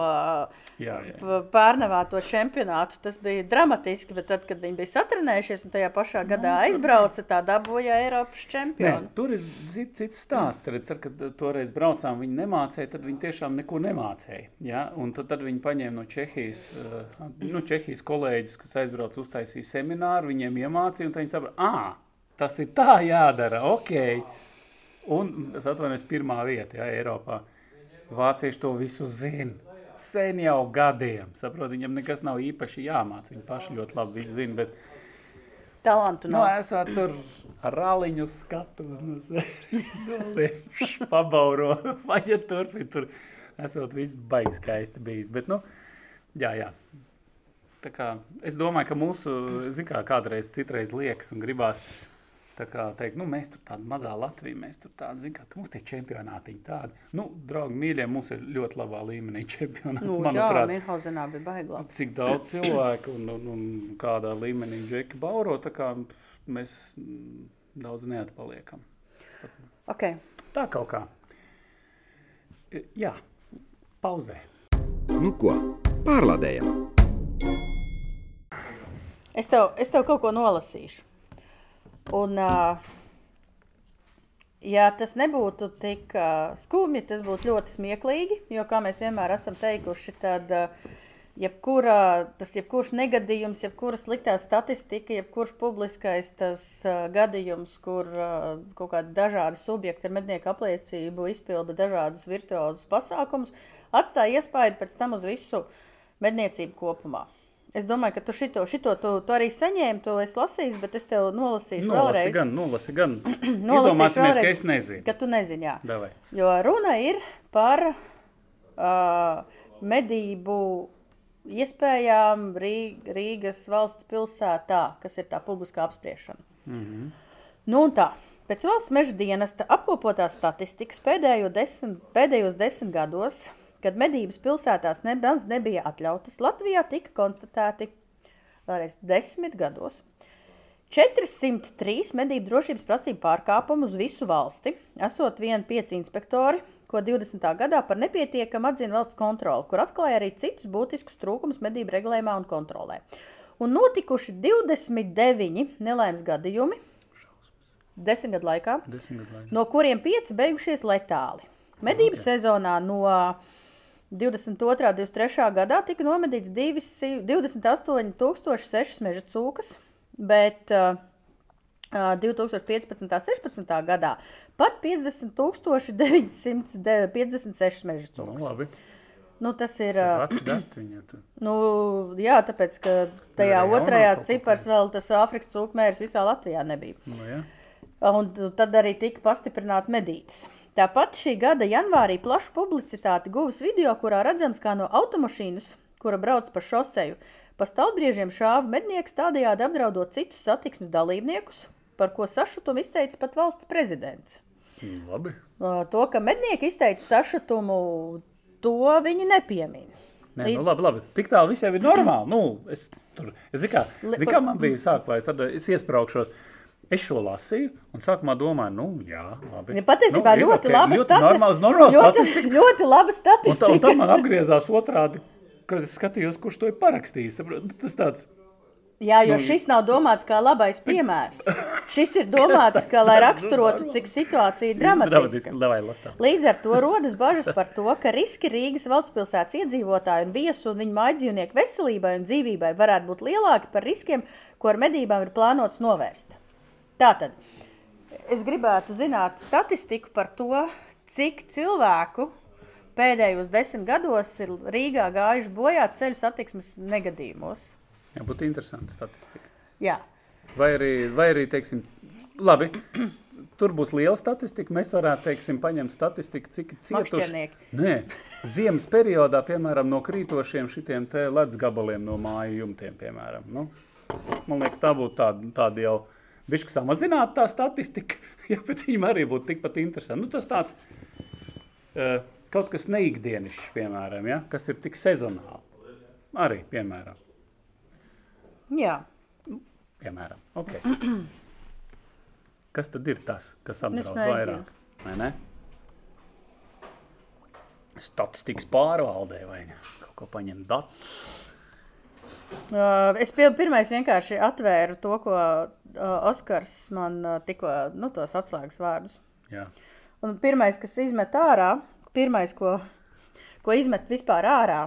Jā, jā. p- pārnevāto čempionātu. Tas bija dramatiski, bet tad, kad viņi bija satrenējušies un tajā pašā gadā aizbrauca, tā dabūja Eiropas Nē, čempionu. tur ir cits, stāsts. Redz, tad, kad toreiz braucām, viņi nemācīja, tad viņi tiešām neko nemācīja. Ja? Un tad, tad viņi paņēma no Čehijas, uh, nu, Čehijas kolēģis, kas aizbrauca uztaisīja semināru, viņiem iemācīja, un viņi saprata, ah, tas ir tā jādara, ok. Un es atvainojos, pirmā vieta ja, Eiropā. Vācieši to visu zina. Sen jau gadiem. Saprot, viņam nekas nav īpaši jāmācās. Viņi paši ļoti labi zina. Bet, Talantu Nu, nav. esat tur ar rāliņu skatu, nu, sēž, pabauro, vajag turpin, tur esot viss baigi skaisti bijis. Bet, nu, jā, jā. Tā kā, es domāju, ka mūsu, zin kā, kādreiz citreiz liekas un gribās, tā kā teikt, nu, mēs tur tāda mazā Latvija, mēs tur tādi, zin kā, mums tie čempionātiņi tādi. Nu, draugi, mīļie, mums ir ļoti labā līmenī čempionāts, Nu, jā, manuprāt. Minhausenā bija baigi labi. Cik daudz cilvēku un, un, un kādā līmenī Džeki Bauro, tā kā mēs mm, daudz neatpaliekam. Okay. Tā kaut kā. E, Jā, pauzē. Nu ko, pārlādējam! Es tev, es tev kaut ko nolasīšu. Un, ja tas nebūtu tik skumji, tas būtu ļoti smieklīgi. Jo, kā mēs vienmēr esam teikuši, tad uh, jebkura, tas jebkurš negadījums, jebkura sliktā statistika, jebkurš publiskais tas uh, gadījums, kur uh, kaut kādi dažādi subjekti ar mednieku apliecību izpilda dažādus virtuozus pasākumus, atstāja iespaidu pēc tam uz visu medniecību kopumā. Es domāju, ka tu šito, šito tu, tu arī saņēmi, to es lasīju, bet es tev nolasīšu Nolasi vēlreiz. gan, nolasi gan. Nolasīšu Iedomāsimies, ka vēlreiz, es nezinu. Ka tu nezini, jā. Davai. Jo runa ir par uh, medību iespējām Rī- Rīgas valsts pilsētā, kas ir tā publiskā apspriešana. Mm -hmm. Nu un tā. Pēc valsts meža dienesta apkopotās statistikas pēdējo desmit, pēdējos desmit gados, kad medības pilsētās nemaz nebija atļautas, Latvijā tika konstatēti vēlreiz desmit gados 403 medību drošības prasību pārkāpumu uz visu valsti, esot vien pieci inspektori, ko 20. gadā par nepietiekamu atzina valsts kontrole, kur atklāja arī citus būtiskus trūkumus medību regulējumā un kontrolē. Un notikuši 29 nelaimes gadījumi desmit gadu laikā, Desmit gadu laikā. no kuriem pieci beigušies letāli. Medību okay. sezonā no 22. un 23. gadā tika nomedīts 28,006 meža cūkas, bet uh, 2015. un 16. gadā pat 50,956 meža Nu, cūkas. labi. Nu, tas ir. Nu, jā, tāpēc, ka tajā jaunā otrajā kaut cipars vēl tas Āfrikas cūkmērs visā Latvijā nebija. Nu, jā. Un tad arī tika pastiprināta medītas. Tāpat šī gada janvārī plašu publicitāti guvis video, kurā redzams, kā no automašīnas, kura brauc pa šoseju, pa stalbriežiem šāva mednieks tādējādi apdraudot citus satiksmes dalībniekus, par ko sašutumu izteica pat valsts prezidents. Nu, Labi. To, ka mednieki izteica sašutumu, to viņi nepiemina. Nē, nu, labi, labi. Tik tālu visiem ir normāli. Nu, es tur, es zinu, kā, zin, kā man bija sākumā, es, es iespraukšos. Es šo lasīju, un sākumā domāju, nu, jā, labi. Ja patiesībā nu, ir ļoti ok, laba ļoti stati- normāls, normāls ļoti, statistika. ļoti laba Un, tā, un statistika. tad man apgriezās otrādi. kad es skatījos, kurš to ir parakstījis. Tas tāds Jā, jo Nu, šis nav domāts kā labais piemērs. Šis ir domāts, kā, lai raksturotu, cik situācija ir dramatiska. Līdz ar to rodas bažas par to, ka riski Rīgas valstspilsētas iedzīvotāju un viesu un viņu mājdzīvnieku veselībai un dzīvībai varētu būt lielāki par riskiem, ko ar medībām ir plānots novērst. Tātad, es gribētu zināt statistiku par to, cik cilvēku pēdējos desmit gados ir Rīgā gājuši bojā ceļu satiksmes negadījumos. Jā, būtu interesanti statistika. Jā. Vai arī, vai arī teiksim, labi, tur būs liela statistika. Mēs varētu, teiksim, paņemt statistiku, cik cietuši. Nē, ziemas periodā, piemēram, no krītošiem šitiem te ledus gabaliem no māju jumtiem, piemēram. Nu, man liekas, tā būtu tāda, tāda jau bišķi samazināta tā statistika, ja, bet viņam arī būtu tikpat interesanti. Nu, tas tāds uh, kaut kas neikdienišs, piemēram, ja, kas ir tik sezonāli. Arī, piemēram. Jā. Piemēram, okay. kas tad ir tas, kas apdraud vairāk? Vai ne? Statistikas pārvaldē vai ne? kaut ko paņemt datus. Uh, es pie, pirmais vienkārši atvēru to, ko uh, Oskars man uh, tikko nu, tos atslēgas vārdus. Jā. Un pirmais, kas izmet ārā, pirmais, ko, ko izmet vispār ārā,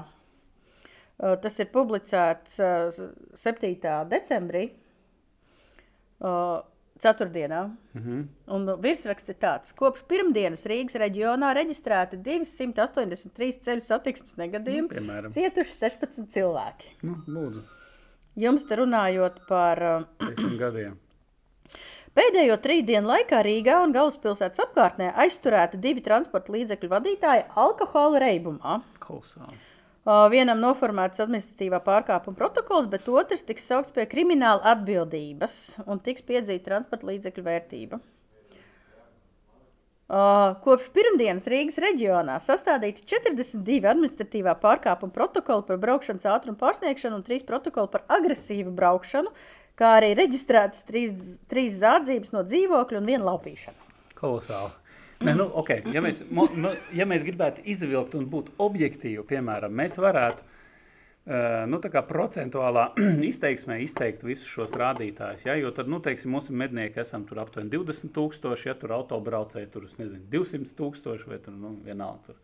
tas ir publicēts uh, 7. decembrī, ceturtdienā. Mhm. Un virsraksts ir tāds, kopš pirmdienas Rīgas reģionā reģistrēti 283 ceļu satiksmes negadījumi, Nu, piemēram. cietuši 16 cilvēki. Nu, lūdzu, Jums te runājot par desmit gadiem. Pēdējo trīs dienu laikā Rīgā un galvaspilsētas apkārtnē aizturēti divi transporta līdzekļu vadītāji alkohola reibumā. Kolosāli. Vienam noformēts administratīvā pārkāpuma protokols, bet otrs tiks saukts pie krimināla atbildības un tiks piedzīta transporta līdzekļu vērtība. Kopš pirmdienas Rīgas reģionā sastādīti 42 administratīvā pārkāpuma protokoli par braukšanas ātrumu pārsniegšanu un 3 protokoli par agresīvu braukšanu, kā arī reģistrētas 3 zādzības no dzīvokļa un viena laupīšana. Kolosāli. Nē, nu, okay. ja, mēs, mo, nu, ja mēs gribētu izvilkt un būt objektīvi, piemēram, mēs varētu uh, nu, procentuālā izteiksmē izteikt visus šos rādītājus. Ja? Jo tad, nu, teiksim, mūsu mednieki esam tur aptuveni 20,000, ja tur autobraucēji tur nezinu, 200,000 vai tur, nu, vienalga, tur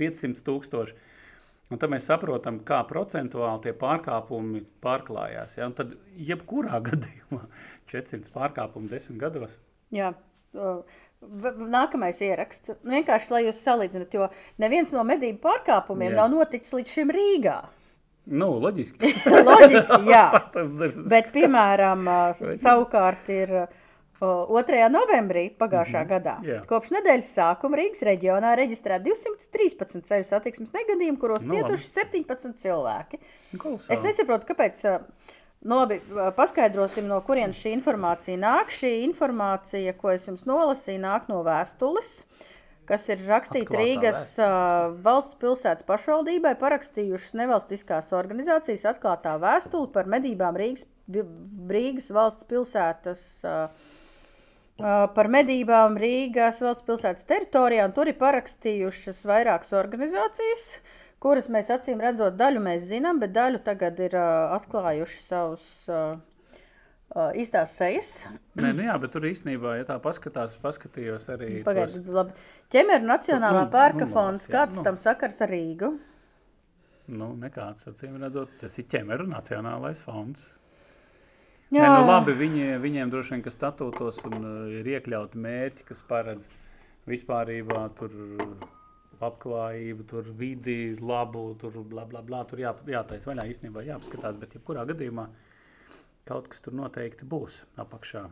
500,000. Un tad mēs saprotam, kā procentuāli tie pārkāpumi pārklājās. Ja? Un tad, jebkurā gadījumā, 400 pārkāpumu desmit gados. Jā. uh, Nākamais ieraksts. Vienkārši, lai jūs salīdzināt, jo neviens no medību pārkāpumiem Jā. nav noticis līdz šim Rīgā. Nu, loģiski. Loģiski, jā. Bet, piemēram, savukārt ir ā, 2. novembrī pagājušā gadā. jā. Kopš nedēļas sākuma Rīgas reģionā reģistrēta 213 ceļu satiksmes negadījumu, kuros Nu, labi. cietuši 17 cilvēki. Kolosāli. Es nesaprotu, kāpēc. ā, Nobi, ā, paskaidrosim, no kurienes šī informācija nāk. Šī informācija, ko es jums nolasīju, nāk no vēstules, kas ir rakstīta Rīgas uh, valsts pilsētas pašvaldībai, parakstījušas nevalstiskās organizācijas atklātā vēstuli par medībām Rīgas, Rīgas valsts pilsētas. Uh, uh, Par medībām Rīgas valsts pilsētas teritorijā, un tur ir parakstījušas vairākas organizācijas, kuras mēs acīm redzot, daļu mēs zinām, bet daļu tagad ir uh, atklājuši savus uh, uh, īstās sejas. Nē, nu jā, bet tur īstenībā, ja tā paskatās, paskatījos arī. tos- Pagaidiet, labi. Ķemeru Nacionālā Nu, parka nu, fonds, kāds nu. tam sakars ar Rīgu? Nu, nekāds, acīm redzot, tas ir ķemeru nacionālais fonds. Jā, Nē, nu labi, viņi, viņiem droši vien, ka statūtos un uh, ir iekļauti mērķi, kas paredz vispārībā tur labklājību, tur vidi, labu, tur bla, bla, bla, tur jā, jātais vaļā īstenībā jāapskatās, bet jebkurā gadījumā kaut kas tur noteikti būs apakšā.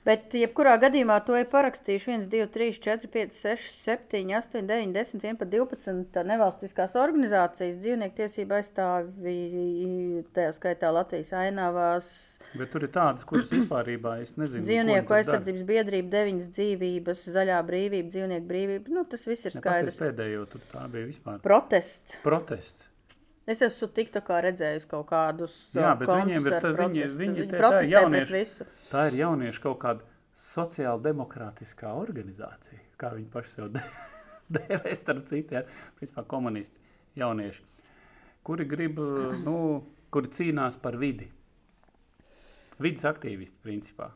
Bet, jebkurā gadījumā, to ir parakstījuši 1, 2, 3, 4, 5, 6, 7, 8, 9, 10, 11, 12 nevalstiskās organizācijas, dzīvnieku tiesību aizstāvi, tajā skaitā Latvijas ainavās, Bet tur ir tādas, kuras vispārībā es nezinu. dzīvnieku tur dara. aizsardzības biedrība, 9 dzīvības, zaļā brīvība, dzīvnieku brīvība. Nu, tas viss ir skaidrs. pasties Pēdējo tur tā bija vispār Protests. protests. Es esmu tiktu kā redzējis kaut kādus Jā, ā, bet viņiem ir tad viņi- viņi Viņi te- tā protestē pret jaunieši- visu. Tā ir jauniešu kaut kāda sociāla demokrātiskā organizācija, kā viņi paši sev dē- dēvē, starp citu, ja, principā komunisti, jaunieši. kuri grib, nu, kuri cīnās par vidi. Vides aktīvisti, principā.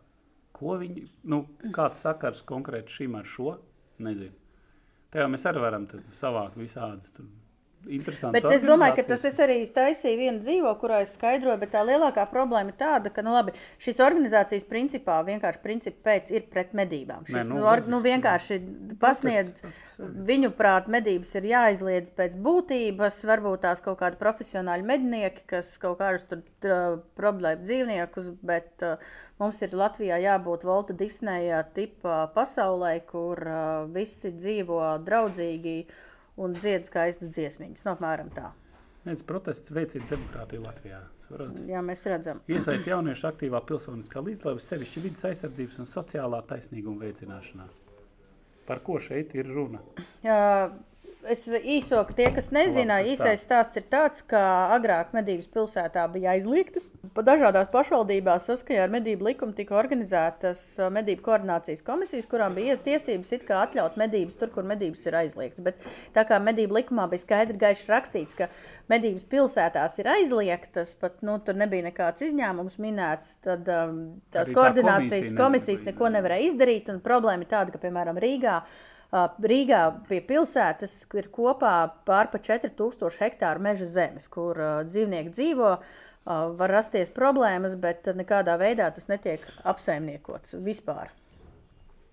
Ko viņi, nu, kāds sakars konkrēti šim ar šo, nezinu. Tajā mēs arī varam savākt visādas tur interesantas Bet es domāju, ka tas es arī taisīju vienu dzīvo, kurā es skaidroju, bet tā lielākā problēma ir tāda, ka, nu labi, šīs organizācijas principā vienkārši principi pēc ir pret medībām. Šis, nu, nu, or, loģiski, nu, vienkārši pasniedz, viņu prāt medības ir jāizliedz pēc būtības, varbūt tās kaut kādi profesionāļi mednieki, kas kaut kādus tur uh, problēmu dzīvniekus, bet uh, mums ir Latvijā jābūt Volta Disneja tipa pasaulē, kur uh, visi dzīvo draudzīgi un dzied skaistas dziesmiņas. No, apmēram tā. Viens protests veicina demokrātiju Latvijā. Jā, mēs redzam. Iesaist jauniešu aktīvā pilsoniskā līdzdalības, sevišķi vidas aizsardzības un sociālā taisnīguma veicināšanā. Par ko šeit ir runa? Jā, Es īso, ka tie, kas tas īsais stāsts ir tāds, ka agrāk medības pilsētā bija aizliegtas. Pa dažādās pašvaldībās saskaņā ar medību likumu tika organizētas uh, medību koordinācijas komisijas, kurām bija tiesības atļaut medības tur, kur medības ir aizliegtas. Bet tā kā medību likumā bija skaidri gaiši rakstīts, ka medības pilsētās ir aizliegtas, pat nu, tur nebija nekāds izņēmums minēts, tad um, tās Arī tā koordinācijas komisija komisijas neko nevarēja izdarīt. un Problēma ir tāda, ka, piemēram, Rīgā Uh, Rīgā pie pilsētas ir kopā pārpa 4000 hektāru meža zemes, kur uh, dzīvnieki dzīvo. Uh, var rasties problēmas, bet uh, nekādā veidā tas netiek apsaimniekots vispār.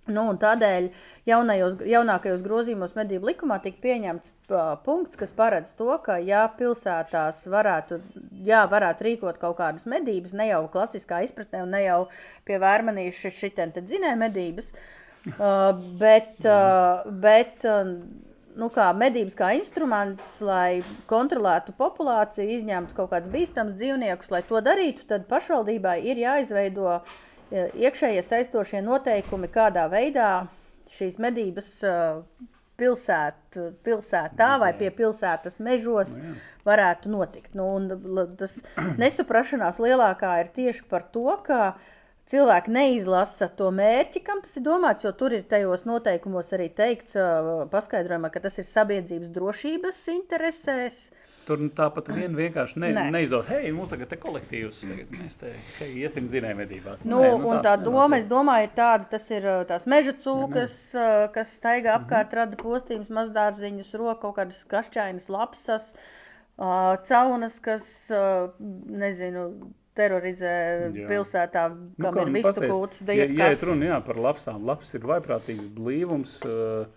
Nu, tādēļ jaunajos, jaunākajos grozījumos medību likumā tika pieņemts uh, punkts, kas paredz to, ka, ja pilsētās varētu, jā, varētu rīkot kaut kādas medības, ne jau klasiskā izpratnē, ne jau pie vērmanīša šitien te dzinēja medības, uh, bet, uh, bet uh, nu, kā medības kā instruments, lai kontrolētu populāciju, izņemtu kaut kādus bīstamus dzīvniekus, lai to darītu, tad pašvaldībai ir jāizveido uh, iekšējie saistošie noteikumi, kādā veidā šīs medības uh, pilsēt, pilsētā vai pie pilsētas mežos varētu notikt. Nu, un, tas nesaprašanās lielākā ir tieši par to, ka cilvēki neizlasa to mērķi, kam tas ir domāts, jo tur ir tajos noteikumos arī teikts, paskaidrojumā, ka tas ir sabiedrības drošības interesēs. Tur nu tāpat vien vienkārši ne, Nē. neizdod, hei, mums tagad ir kolektīvs, tagad mēs te hei, iesim zinējumvedībās. Nu, Nē, un tā doma, es domāju, ir tāda, tas ir tās meža cūkas, ā, kas staigā apkārt, rada postījumus, mazdārziņus, roka kaut kādas kašķainas lapsas, ā, caunas, kas, ā, nezinu, terorizē Jā. pilsētā, kam ir vistu kūts, Ja, ja ir runa jā, par lapsām, lapas ir vaiprātīgs blīvums, uh,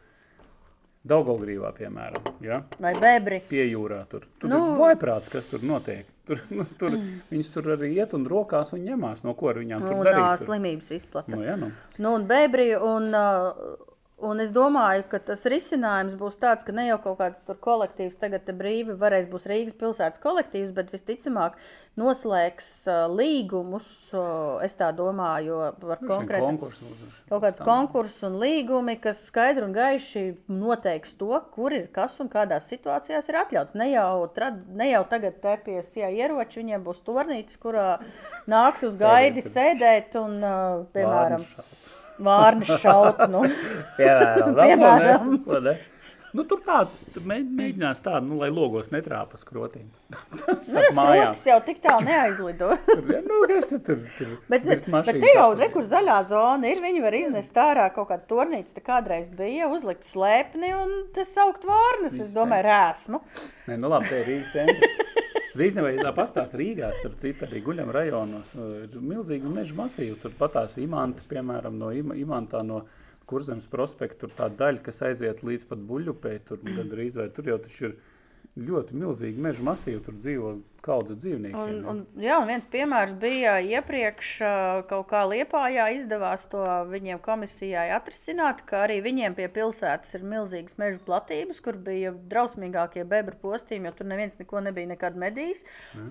Daugaugrīvā, piemēram, ja? vai bebri. pie jūrā. Tur, tur Nu. nu, ir vaiprāts, kas tur notiek. Tur, nu, tur, mm. Viņas tur arī iet un rokās un ņemās, no ko ar viņām tur ā, darīt. tur. slimības izplata. Nu, jā, nu. Nu, un bebri, un, uh, un es domāju, ka tas risinājums būs tāds, ka ne jau kaut kāds tur kolektīvs tagad brīvi varēs būs Rīgas pilsētas kolektīvs, bet visticamāk noslēgs uh, līgumus, uh, es tā domāju, par Nu, konkrētu konkursu kaut kāds konkurss un līgumi, kas skaidri un gaiši noteiks to, kur ir kas un kādās situācijās ir atļauts. Ne jau, trad, ne jau tagad te pie sijā ieroči, viņiem būs turnītis, kurā nāks uz gaidi sēdēt un, uh, piemēram, Vārnu šaut. Nu. Piemēram, Piemēram. Piemēram. Ko ne? Nu, tur tā, mēģinās tādu, nu, lai logos netrāpas krotīm. Nu, tas rokas jau tik tālu neaizlido. Ja, nu, kas tad tur, tur Bet, bet te jau re, kur zaļā zona ir. Viņi var iznest ārā kaut kādu turnīci. Tā kādreiz bija uzlikt slēpni un tas saukt vārnas. Es domāju, rēsmu. Nē, nu labi, te ir centrs. Īstenībā, ja tā pastāsta Rīgā, starp citu, arī guļam rajonos, ir milzīgi meža masīvi. Tur patās imanti, piemēram, no Ima- imantā no Kurzemes prospekta, tur tā daļa, kas aiziet līdz pat buļļupē, tur gandrīz vai tur jau taču ir ļoti milzīgi meža masīvi, tur dzīvo kaudze dzīvniekiem. Un, un, jā, un viens piemērs bija iepriekš, kaut kā Liepājā izdevās to viņiem komisijai atrisināt, ka arī viņiem pie pilsētas ir milzīgas meža platības, kur bija drausmīgākie bebru postījumi, jo tur neviens neko nebija nekad medījis.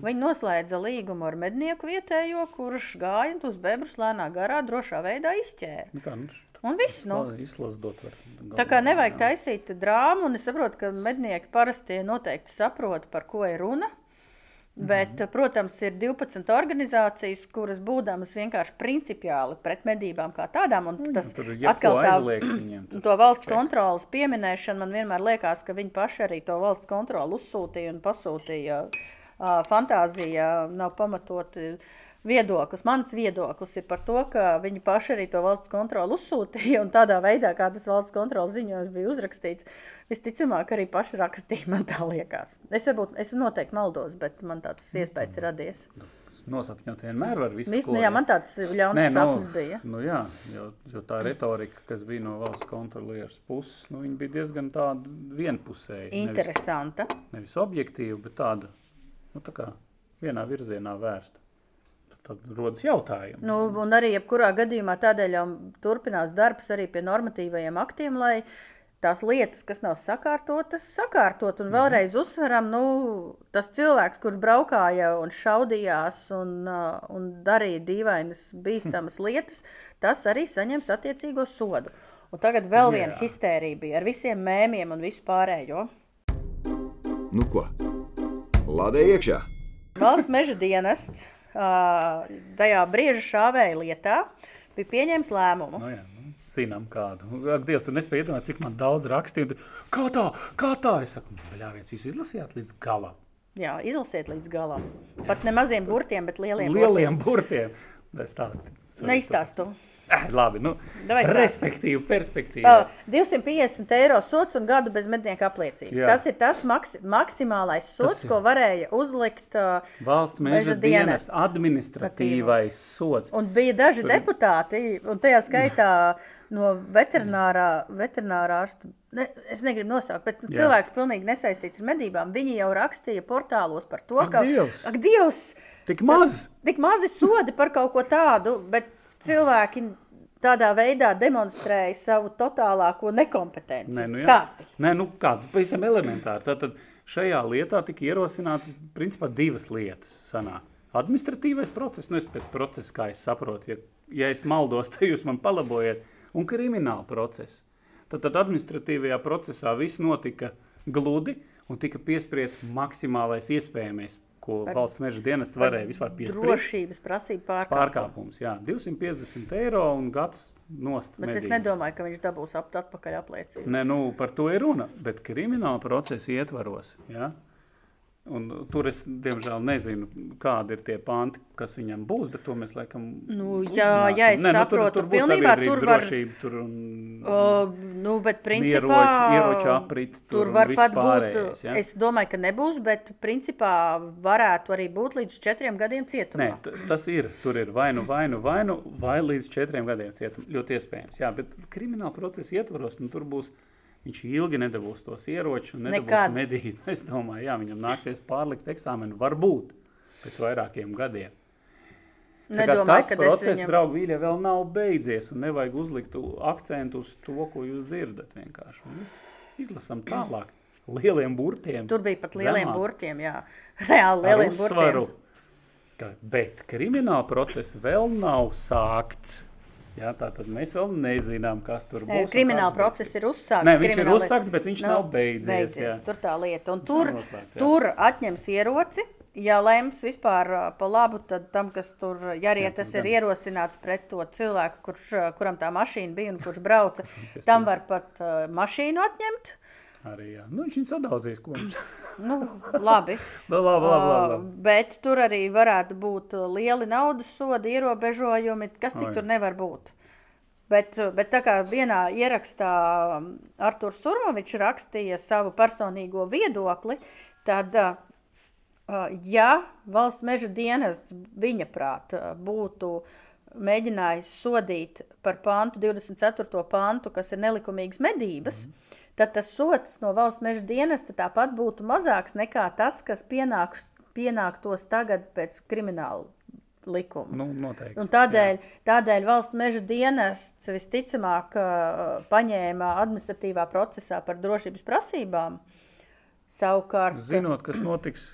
Viņi noslēdza līgumu ar mednieku vietējo, kurš gāja un tos bebrus lēnā garā drošā veidā izķēra. Nu, kā, nu, Un viss, nu. Izlasdot var. Tā kā nevajag taisīt drāmu, un es saprotu, ka mednieki parasti noteikti saprot, par ko ir runa. Bet, protams, ir 12 organizācijas, kuras būdamas vienkārši principiāli pret medībām kā tādām. un Tas tur ir jebko atkal tā, viņiem. to valsts kontrolas pieminēšana man vienmēr liekas, ka viņi paši arī to valsts kontroli uzsūtīja un pasūtīja. Uh, fantāzija nav pamatoti viedoklis. Mans viedoklis ir par to, ka viņi paši arī to valsts kontroli uzsūtīja. Un tādā veidā, kā tas valsts kontrolas ziņojums bija uzrakstīts, visticamāk, arī paši rakstīja. Man tā liekas. Es, varbūt, es noteikti maldos, bet man tāds iespējas ir radies. Nosapņot vienmēr var visu. Viss, ko, nu, jā, man tāds ļauns Nē, sapnis bija. Nu, jā, jo, jo tā retorika, kas bija no valsts kontrolieres puses, nu, viņa bija diezgan tāda vienpusēja. Nevis, Interesanta. nevis objektīva, bet tāda nu, tā kā vienā virzienā vērsta. Tad, rodas jautājumi. Nu, un arī jebkurā gadījumā tādēļ jau turpinās darbs arī pie normatīvajiem aktiem, lai tās lietas, kas nav sakārtotas, sakārtot. Un vēlreiz uzsveram, nu, tas cilvēks, kurš braukāja un šaudījās un, uh, un darīja dīvainas, bīstamas lietas, tas arī saņems attiecīgo sodu. Un tagad vēl viena Jā. histērija bija ar visiem mēmiem un visu pārējo. Nu ko? Lādē iekšā! Valsts meža dienests tajā brieža šāvēja lietā bija pieņēmis lēmumu. Nu, jā, nu, zinām kādu. Ak, Dievs, tu nespēji iedomāt, cik man daudz tu, Kā tā, kā tā? Es saku, jā, viens visu izlasījāt līdz galam. Jā, izlasiet līdz galam. Pat ne maziem burtiem, bet lieliem. Lieliem burtiem. Burtiem. Neizstāstu. Eh, labi, nu, Davai respektīvi, perspektīvi. Ā, 250 eiro sots un gadu bez mednieka apliecības. Jā. Tas ir tas maksi maksimālais sots, ir. ko varēja uzlikt. ā, Valsts Meža meža dienas administratīvais sots. Un bija daži Tur- deputāti, un tajā skaitā no veterinārā, veterinārā ārsta. Ne, es negribu nosaukt, bet nu, Jā. cilvēks pilnīgi nesaistīts ar medībām. Viņi jau rakstīja portālos par to, Ak, ka Dievs! Ak, Dievs Tik maz! tik mazi sodi par kaut ko tādu, bet cilvēki tādā veidā demonstrēja savu totālāko nekompetenci. Nē, nu jā. Stāsti. Nē, nu kāds pavisam elementāri. Tātad šajā lietā tika ierosinātas principā divas lietas. Sanāk. Administratīvais process, nu es pēc procesa, kā es saprotu, ja, ja es maldos, tad jūs man palabojiet, un krimināla process. Tad, tad administratīvajā procesā viss notika gludi un tika piespriests maksimālais iespējamais, ko Par- valsts meža dienests varēja vispār piespriest. Drošības prasība pārkāpums. Pārkāpums, jā, 250 eiro un gads nost. Bet es medības. nedomāju, ka viņš dabūs atpakaļ apliecību. Nē, nu, par to ir runa. Bet krimināla procesa ietvaros. Ja? Un tur es, diemžēl, nezinu, kādi ir tie panti, kas viņam būs, bet to mēs laikam. Nu, jā, jā, es Nē, saprotu, nu, tur, tur pilnībā tur var- tur un, O, nu, bet principā ieroči- aprit, tur tur var pat būt. pārējais, ja? Es domāju, ka nebūs, bet principā varētu arī būt līdz četriem gadiem cietumā. Nē, tas ir. Tur ir vai nu, vai nu, vai līdz četriem gadiem cietuma. Ļoti iespējams. Jā, bet krimināla procesa ietvaros, nu, tur būs. Viņš ilgi nedabūs tos ieročus, un nedabūs Nekad. medīt. Es domāju, jā, viņam nāksies pārlikt eksāmenu, varbūt pēc vairākiem gadiem. Nedomāju, tas ka es process, viņam. draugi, mīļie, vēl nav beidzies, un nevajag uzlikt akcentu uz to, ko jūs dzirdat. vienkārši. Mēs izlasām tālāk, lieliem burtiem. Tur bija pat lieliem zemāk, burtiem, jā. Reāli lieliem uzsvaru, burtiem. ka, bet krimināla procesa vēl nav sākts. Jā, tā tad mēs vēl nezinām, kas tur būs. Krimināla process ir uzsākts. Nē, viņš ir uzsākts, bet viņš nav beidzies, jā. Tur tā lieta. Un tur, noslēgts, jā. tur atņems ieroci. Ja lems vispār pa labu, tad tam, kas tur, ja arī Jā, tas tur ir ierosināts pret to cilvēku, kurš, kuram tā mašīna bija un kurš brauca, tam var pat uh, mašīnu atņemt. Arī, jā. Nu, viņš viņu sadaudzīs, ko viņš. Nu, labi. Nu, labi, labi, labi, Ā, labi. Bet tur arī varētu būt ā, lieli naudas sodi, ierobežojumi, kas tik Oi. tur nevar būt. Bet, ā, bet tā kā vienā ierakstā um, Arthurs Surmovičs rakstīja savu personīgo viedokli, tad, ā, ja valsts meža dienests viņa prāt būtu mēģinājis sodīt par pantu, 24. pantu, kas ir nelikumīgas medības, mm. Tad tas sots no valsts meža dienesta tāpat būtu mazāks nekā tas, kas pienāks, pienāktos tagad pēc krimināla likuma. Nu, noteikti. Un tādēļ, tādēļ valsts meža dienests visticamāk paņēma administratīvā procesā par drošības prasībām. Savukārt, Zinot, kas notiks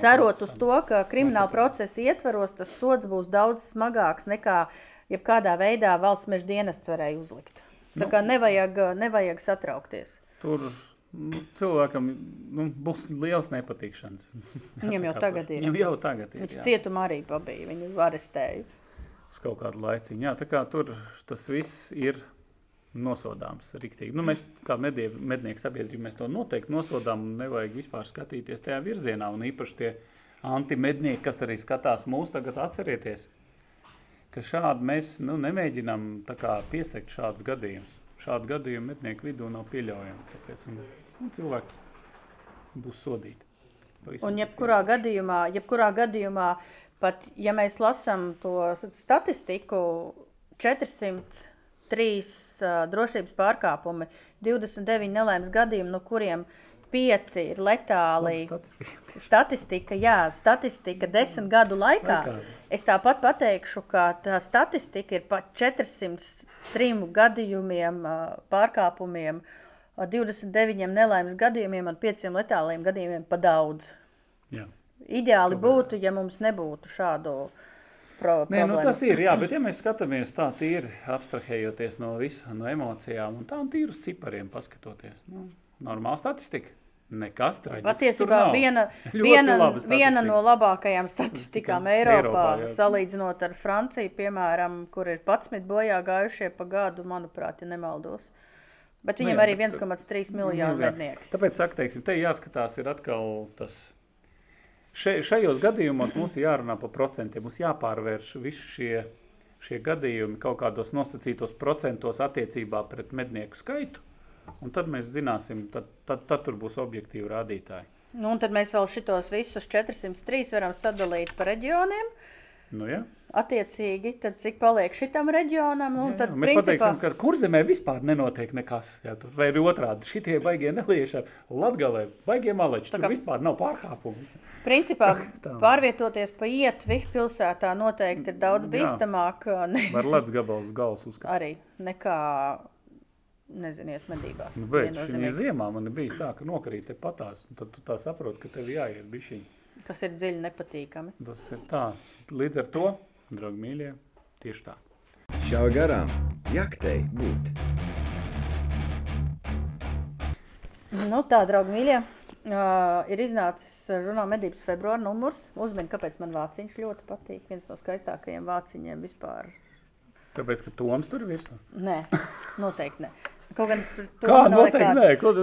cerot uz procesā. to, ka krimināla procesa ietvaros tas sods būs daudz smagāks nekā jebkādā veidā valsts meža dienests varēja uzlikt. Tā Nu. kā nevajag, nevajag satraukties. Tur nu, cilvēkam nu, būs liels nepatikšanas. Viņam jau tagad ir. Viņam jau tagad ir. Viņš jā. cietumā arī pabija, viņu arestēja. uz kaut kādu laiciņu. Jā, tā kā tur tas viss ir nosodāms. Riktīgi. Nu, mēs, kā medie- mednieku sabiedrība, mēs to noteikti nosodām un nevajag vispār skatīties tajā virzienā. Un īpaši tie antimednieki, kas arī skatās mūs, tagad atcerieties, ka šādi mēs nu, nemēģinām kā piesakt šādus gadījumus. Šādu gadījumu mednieku vidū nav pieļaujami. Tāpēc un, nu, cilvēki būs sodīti. Pavisam Un jebkurā gadījumā, jebkurā gadījumā, pat ja mēs lasām to statistiku, 403 uh, drošības pārkāpumi, 29 nelaimes gadījumi, no kuriem 5 ir letāli. Statistika. Statistika, jā, statistika desmit gadu laikā. Laikā. Es tāpat pateikšu, ka tā statistika ir pat 403 gadījumiem, pārkāpumiem, ā, 29 nelaimes gadījumiem un 5 letāliem gadījumiem pa daudz. Jā. Ideāli būtu, ja mums nebūtu šādu pro Nē, nu, problēmu. tas ir. Jā, bet ja mēs skatāmies tā, tīri abstrahējoties no visa, no emocijām un tā, un tīri uz cipariem paskatoties. Nu, normāla statistika. Nekas tur Patiesībā viena, viena, viena no labākajām statistikām Eiropā, Eiropā, jā. salīdzinot ar Franciju, piemēram, kur ir 11 bojā gājušie pa gadu, manuprāt, ja nemaldos. Bet Nu viņam jā, arī bet- 1,3 Nu, miljonu mednieku. Tāpēc, saka, teiksim, te jāskatās, ir atkal tas. Še, šajos gadījumos mums ir jārunā par procentiem. Mums jāpārvērš visi šie, šie gadījumi kaut kādos nosacītos procentos attiecībā pret mednieku skaitu. Un tad mēs zināsim, tad, tad, tad tur būs objektīvi rādītāji. Nu, un tad mēs vēl šitos visus 403 varam sadalīt pa reģioniem. Nu, ja? Attiecīgi, tad cik paliek šitam reģionam, nu, Jā, jā. tad Mēs principā, pateiksim, ka kurzemē vispār nenotiek nekas. Jā, tur, vai arī otrādi, šitie baigie nelieši ar latgalē, baigie maleči. Tā Tur kā- vispār nav pārkāpumu. principā Tā. pārvietoties pa ietvi pilsētā noteikti ir daudz Jā. bīstamāk ne, Var ledus gabals galvas uzkāpt. arī nekā, neziniet, medībās. Nu, bet šī ziemā man ir bijis tā, ka nokrīt te patās. Tad tu tā saproti, ka tev jāiet bišķiņ. Tas ir dziļi nepatīkami. Tas ir tā. Līdz ar to, draugi mīļie, tieši tā. Šāva garām jaktei būt. Nu, tā, draugi, mīļie. Uh, ir iznācis žurnāla medības februāra numurs. Uzmini, kāpēc man vāciņš ļoti patīk. Viens no skaistākajiem vāciņiem vispār. Tāpēc, ka Toms tur ir virsū. Nē, noteikti ne. Kaut gan man nav nekāda-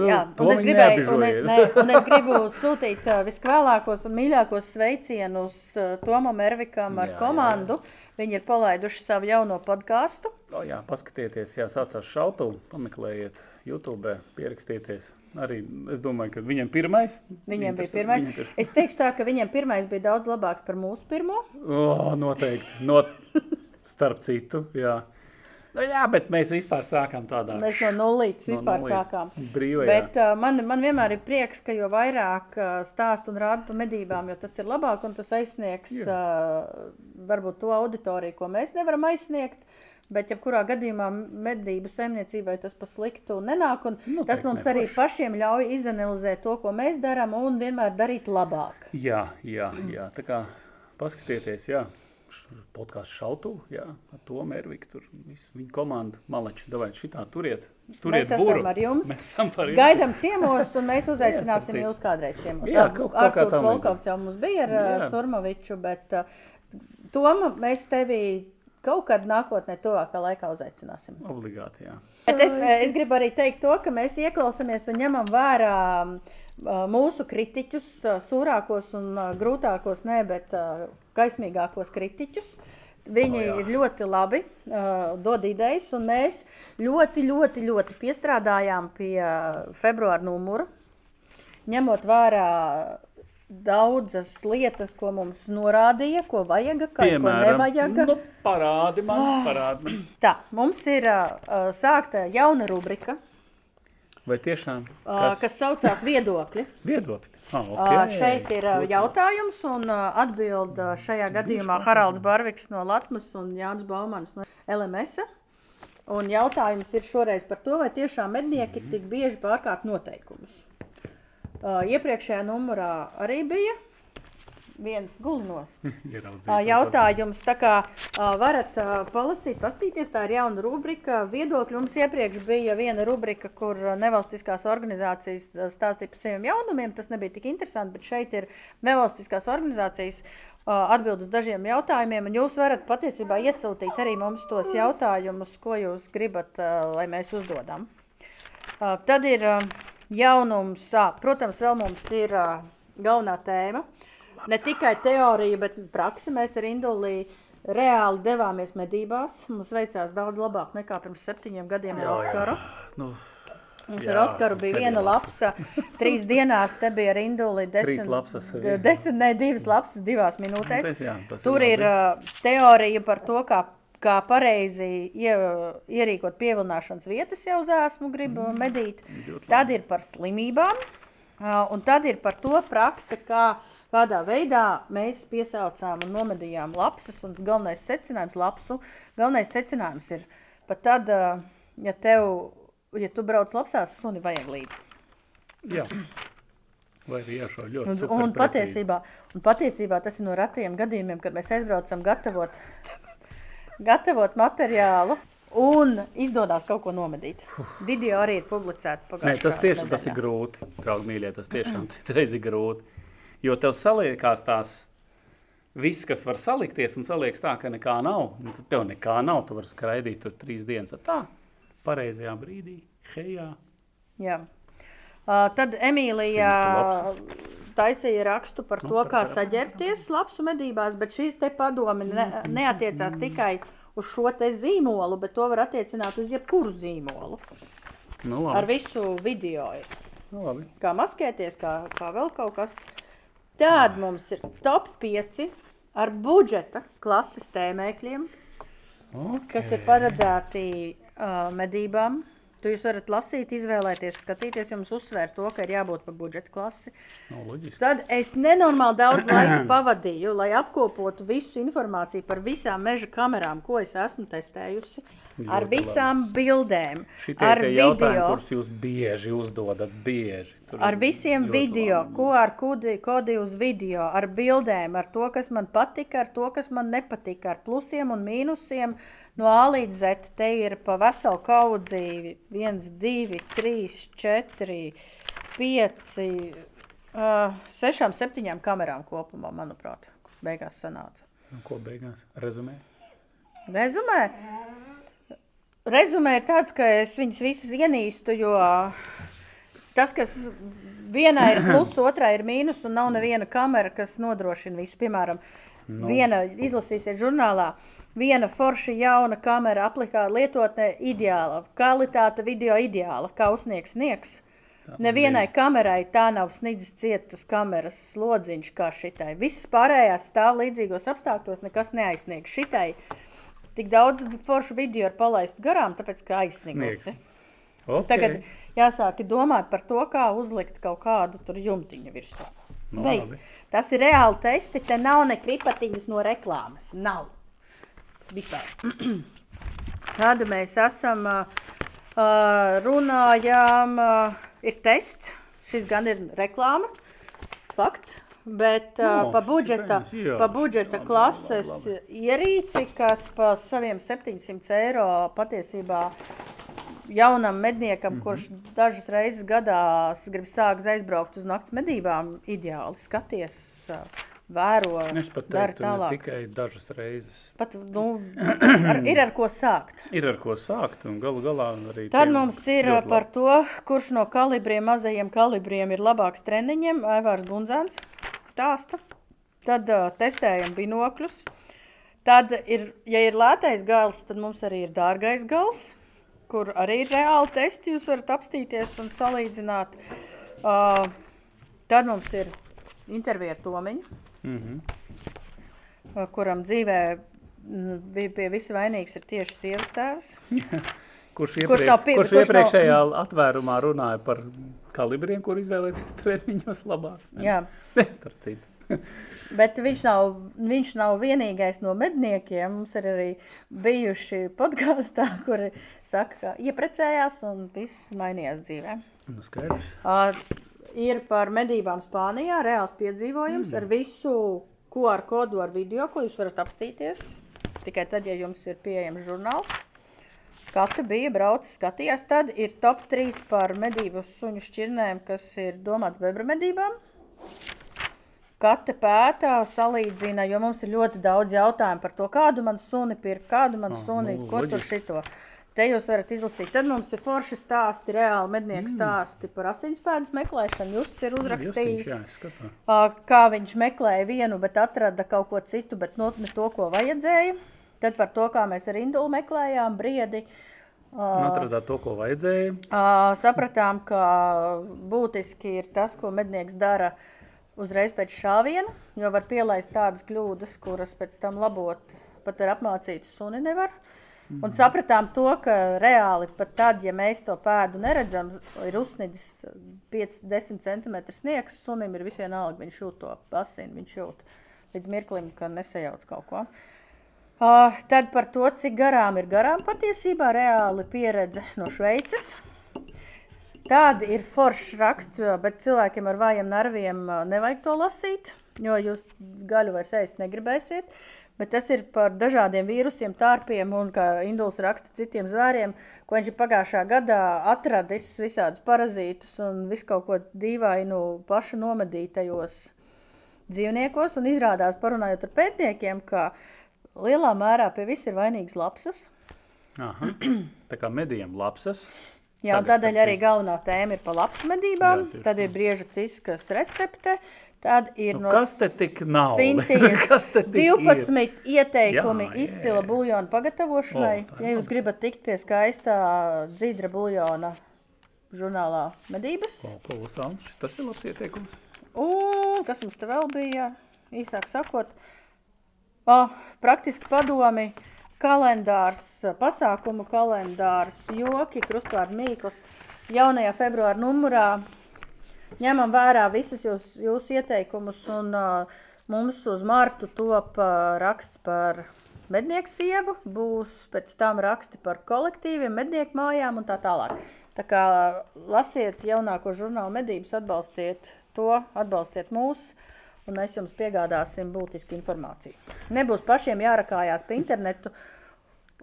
Jā, to un es gribēju, un, neapbižojies. nē, un es gribu sūtīt uh, viskvēlākos un mīļākos sveicienus uh, Tomam Ervikam ar Jā, jā, komandu. Viņi ir palaiduši savu jauno podkāstu. O, jā, paskatieties, jā, saucās šautu, pameklējiet YouTube, pierakstieties. Arī es domāju, ka viņam pirmais. Viņiem bija pirmais. viņam ir- Es teikšu tā, ka viņiem pirmais bija daudz labāks par mūsu pirmo. O, noteikti. No, starp citu, jā. Nu, jā, bet mēs vispār sākām tādā. Mēs no nulles No vispār nulles. sākām. Brīvajā. Bet uh, man, man vienmēr ir prieks, ka jo vairāk uh, stāst un rāda par medībām, jo tas ir labāk un tas aizsniegs Jā. uh, varbūt to auditoriju, ko mēs nevaram aizsniegt. Bet, ja kurā gadījumā medību saimniecībai tas pa sliktu nenāk, un Nu, tas mums ne arī paši. pašiem ļauj izanalizēt to, ko mēs darām, un vienmēr darīt labāk. Jā, jā, jā. Tā kā paskatieties, jā. Podkāsts šautu, jā, ar to Mērviku, tur viss viņa komanda, maleči, davai šitā turiet, turiet Mēs esam buru. ar jums. Mēs esam par jums. Gaidām ciemos, un mēs uzaicināsim jūs kādreiz ciemos. Jā, kaut- kaut kā Artūrs tam Volkovs jau mums bija ar Jā. jā. Surmaviču, bet uh, Toma, mēs tevi kaut kad nākotnē tuvākā laikā uzaicināsim. Obligāti, jā. Bet es, es gribu arī teikt to, ka mēs ieklausāmies un ņemam vērā uh, mūsu kritiķus, uh, sūrākos un uh, grūtākos, ne, bet uh, kaismīgākos kritiķus. Viņi O, jā. oh, ir ļoti labi, uh, dod idejas, un mēs ļoti, ļoti, ļoti piestrādājām pie uh, februāra numura, ņemot vērā daudzas lietas, ko mums norādīja, ko vajag, ko nevajag. nu, parādi man, parādi man. Tā, mums ir uh, sākta jauna rubrika, Vai tiešām? uh, kas saucās Viedokļi. Viedokļi. Ah, Uh, okay. šeit ir jautājums, un uh, atbild uh, šajā gadījumā Haralds Barviks no Latvijas un Jānis Baumans no LMS. Un jautājums ir šoreiz par to, vai tiešām mednieki tik bieži pārkāp noteikumus. Uh, iepriekšējā numurā arī bija viens to Jautājums, tā kā varat palasīt, pastīties, tā ir jauna rubrika. Viedokļi mums iepriekš bija viena rubrika, kur nevalstiskās organizācijas stāstīja par saviem jaunumiem. Tas nebija tik interesanti, bet šeit ir nevalstiskās organizācijas atbild uz dažiem jautājumiem. Jūs varat patiesībā iesūtīt arī mums tos jautājumus, ko jūs gribat, lai mēs uzdodam. Tad ir jaunums, protams, vēl mums ir galvenā tēma. Ne tikai teorija, bet praksa. Mēs ar Indulī reāli devāmies medībās. Mums veicās daudz labāk nekā pirms septiņiem gadiem ar Oskaru. Nu, Mums Jā, ar Oskaru bija pēdējā viena lapsa. Trīs dienās te bija ar Induli. Desmit, lapsas desmit, ne, divas lapsas divās minūtēs. tas, jā, tas Tur ir uh, teorija par to, kā, kā pareizi ie, ierīkot pievilināšanas vietas, jau zēsmu gribu mm. medīt. Tad ir par slimībām, uh, un tad ir par to praksa, kā, kādā veidā mēs piesaucām un nomedījām lapsas. Un galvenais secinājums lapsu, galvenais secinājums ir pat tad, uh, ja tev, ja tu brauc lapsās, suni vajag līdzi. Jā. Vai arī jāšo ļoti Un, un, patiesībā, un patiesībā tas ir no retajiem gadījumiem, kad mēs aizbraucam gatavot, gatavot materiālu un izdodas kaut ko nomedīt. Video arī ir publicēts Nē, pagājušajā tas tiešām tas ir grūti. Draugi, mīļie, tas tiešām citreiz ir grūti. Jo tev saliekās tās viss, kas var salikties, un saliekas tā, ka nekā nav. Nu, tad tev nekā nav. Tu vari skraidīt tur trīs dienas. Tā, pareizajā brīdī, hejā. Jā. Uh, tad Emīlija taisīja rakstu par Nu, to, par kā karā. saģērbties lapsu medībās, bet šī te padome ne, neatiecās tikai uz šo te zīmolu, bet to var attiecināt uz jebkuru zīmolu. Nu, Ar labi. visu video. Nu, labi. kā maskēties, kā, kā vēl kaut kas. Tāda mums ir top 5 ar budžeta klases tēmēkļiem, Okay. kas ir paredzēti uh, medībām. Tu jūs varat lasīt, izvēlēties, skatīties, jums uzsvērt to, ka ir jābūt par budžeta klasi. Nu, loģiski. Tad es nenormāli daudz laika pavadīju, lai apkopotu visu informāciju par visām meža kamerām, ko es esmu testējusi. Ar Ļoti visām bildēm, Šitie ar video. kurus jūs bieži uzdodat, bieži. Tur Ar visiem video, labi. ko ar kodi, kodi uz video, ar bildēm, ar to, kas man patika, ar to, kas man nepatika, ar plusiem un mīnusiem. No A līdz Z te ir pa veselu kaudzi 1, 2, 3, 4, 5, 6, 7 kamerām kopumā, manuprāt, beigās sanāca. Nu, ko beigās? Rezumē? Rezumē? Rezumē ir tāds, ka es viņas visas ienīstu, jo tas, kas vienā ir plus, otrā ir mīnus, un nav neviena kamera, kas nodrošina visu. Piemēram, no. viena izlasīsiet žurnālā. Viena forša jauna kamera aplikā lietotnē ideāla, kvalitāte video ideāla, kā uzsniegs sniegs. Nevienai kamerai tā nav sniedzis cietas kameras slodziņš kā šitai. Visas pārējās stāv līdzīgos apstākļos, nekas neaizsniegs šitai. Tik daudz foršu video ir palaistu garām, tāpēc ka aizsniegusi. Okay. Tagad jāsāk domāt par to, kā uzlikt kaut kādu tur jumtiņu virsū. Nu, Beidz. labi. Tas ir reāli testi, te nav ne kripatiņas no reklāmas. Nav. Vispār. Tad mēs esam uh, runājām, uh, ir tests, šis gan ir reklāma, fakts, bet uh, No, pa šis ir budžeta, jā. pa budžeta Labi, klases labi, ierīci, kas pa saviem 700 eiro patiesībā jaunam medniekam, mm -hmm. kurš dažas reizes gadā grib sākt aizbraukt uz nakts medībām, ideāli skaties, uh, vēro, ne tālāk. tikai dažas reizes. Pat, nu, ar, ir ar ko sākt. Ir ar ko sākt, un galu galā arī. Tad mums ir par labi. to, kurš no kalibriem, mazajiem kalibriem ir labāks treniņiem. Aivārs Bunzāns stāsta. Tad uh, testējam binokļus. Tad, ir, ja ir lētais gals, tad mums arī ir dārgais gals, kur arī ir reāli testi. Jūs varat apstīties un salīdzināt. Uh, tad mums ir intervija ar Tomiņu, Mhm. uh, kuram dzīvē mm, bija pie visa vainīgs ir tieši sievas tēvs. Kurš, Kurš iepriek, nav pi- kurš kurš nav- iepriekšējā atvērumā runāja par kalibriem, kur izvēlēties treniņos labāk? ne? Jā. Starp citu. Bet viņš nav, viņš nav vienīgais no medniekiem. Mums ir arī bijuši podkāstā, kuri saka, ka ieprecējās un viss mainījās dzīvē. Nu, skaidrs. Uh, ir par medībām Spānijā, reāls piedzīvojums mm. ar visu QR kodu ar video, ko jūs varat apstīties. Tikai tad, ja jums ir pieejams žurnāls. Katra bija braucis, skatījās. Tad ir top 3 par medību suņu šķirnēm, kas ir domāts bebra medībām. Katra pētā, salīdzina, jo mums ir ļoti daudz jautājumu par to, kādu man suni pirkt, kādu man Ah, suni, nu, ko tur loģiski. šito. Te jūs varat izlasīt. Tad mums ir forši stāsti, reāli mednieku stāsti par asinsπēdas meklēšanu. Jūs ir uzrakstījis. Jā, es skatos. Ā, kā viņš meklēja vienu, bet atrada kaut ko citu, bet no, ne to, ko vajadzēja. Tad par to, kā mēs ar Indulu meklējām briedi. Atradāt to, ko vajadzēja. Sapratām, ka būtiski ir tas, ko mednieks dara uzreiz pēc šāviena, jo var pielaist tādas kļūdas, kuras pēc tam labot pat ar apmācītu suni nevar. Un sapratām to, ka reāli pat tad, ja mēs to pēdu neredzam, ir uzsnīdis 5-10 cm sniegs, sunim ir visvienalga, viņš jūt to asinu, viņš jūt līdz mirklim, ka nesajauc kaut ko. Uh, tad par to, cik garām ir garām patiesībā reāli pieredze no Šveices. Tāda ir foršs raksts, bet cilvēkiem ar vājiem nerviem nevajag to lasīt, jo jūs gaļu vairs ēst negribēsiet. Bet tas ir par dažādiem vīrusiem, tārpiem un, kā Induls raksta, citiem zvēriem, ko viņš ir pagājušā gadā atradis visādus parazītus un visu kaut ko dīvainu pašu nomedītajos dzīvniekos. Un izrādās, parunājot ar pētniekiem, ka lielā mērā pie viss ir vainīgs lapsas. Aha. Tā kā medījiem lapsas. Jā, tādēļ arī galvenā tēma ir par labs medībām. Jā, Tad ir brieža ciskas recepte. Tad ir Nu, no kas te tik nav? Sintīs Kas te tik ir? 12 ieteikumi Jā, jā, izcila buļļona pagatavošanai. O, ir ja jūs gribat tikt pie skaistā dzīdra buļļona žurnālā medības. O, kolosāls. Tas ir labs ieteikums. Un kas mums te vēl bija? Īsāk sakot, o, praktiski padomi, kalendārs, pasākumu kalendārs, joki, krustvārdu mīklas. Jaunajā februāra numurā ņemam vērā visus jūs, jūsu ieteikumus, un uh, mums uz martu top uh, raksts par mednieku sievu, būs pēc tam raksti par kolektīviem, mednieku mājām un tā tālāk. Tā kā lasiet jaunāko žurnālu medības, atbalstiet to, atbalstiet mūs, un mēs jums piegādāsim būtisku informāciju. Nebūs pašiem jārakājās pa internetu,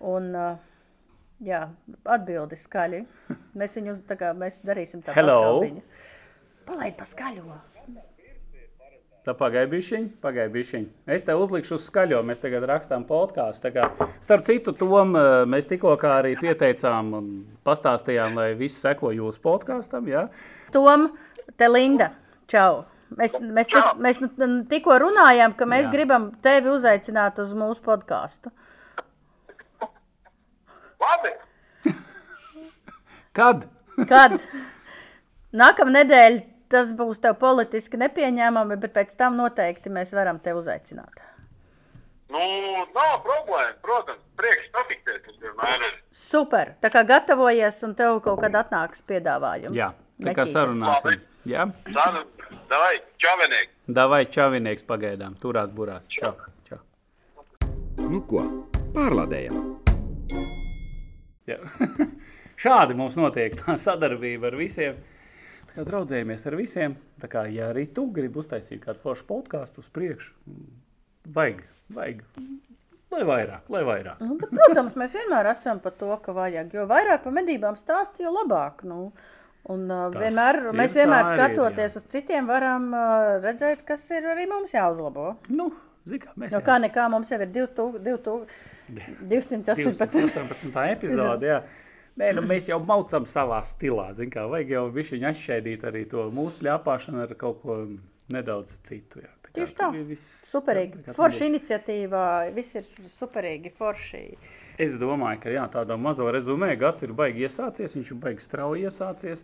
un jā, atbildi skaļi. Mēs viņus tā kā mēs darīsim tādu Hello. kalbiņu. Palaid pa skaļo. Tā pagaidīšiņ, pagaidīšiņ. Es te uzlikšu uz skaļo, mēs tagad rakstām podkāstu. Starp citu, Tom, eh, mēs tikko arī pieteicām un pastāstījām, lai visi seko jūsu podkāstam. Ja? Tom, te Linda, čau. Mēs, mēs, tik, mēs nu- nu tikko runājām, ka mēs Jā. Jā. gribam tevi uzaicināt uz mūsu podkāstu. Labi, Kad? Kad? Nākamā nedēļa tas būs tev politiski nepieņēmami, bet pēc tam noteikti mēs varam tevi uzaicināt. nu, nav problēma. Protams, priekš safiksēt mums vienmēr ir. Super. Tā kā gatavojies, un tev kaut kad atnāks piedāvājums. Jā, tā kā Neķīties. sarunāsim. Jā, Tāda, davai, čavenieki. davai čavinieks pagaidām, turās burās. Čau, čau. Nu ko, pārlādējam! Jā. Šādi mums notiek tā sadarbība ar visiem. Kā draudzējamies ar visiem. Tā kā, ja arī tu gribi uztaisīt kādu foršu podkāstu uz priekšu, vajag, vajag. Lai vairāk, lai vairāk. Nu, bet, protams, mēs vienmēr esam par to, ka vajag. Jo vairāk par medībām stāst, jo labāk. Nu. Un, uh, vienmēr, mēs vienmēr arī ir, skatoties uz citiem, varam uh, redzēt, kas ir arī mums jāuzlabo. Nu, zini, kā mēs Jo kā nekā mums jau ir 2000, 218. 218. epizode. Jā. Nē, nu mēs jau maucam savā stilā. Kā, vajag jau viņa atšķaidīt arī to mūsu plāpāšanu ar kaut ko nedaudz citu. Jā. Tā Tieši tā. Viss, Superīgi. tā tur- iniciatīva. Viss ir superīgi. Forši. Es domāju, ka jā, tādā mazo rezumē gads ir baigi iesācies. Viņš ir baigi strauji iesācies.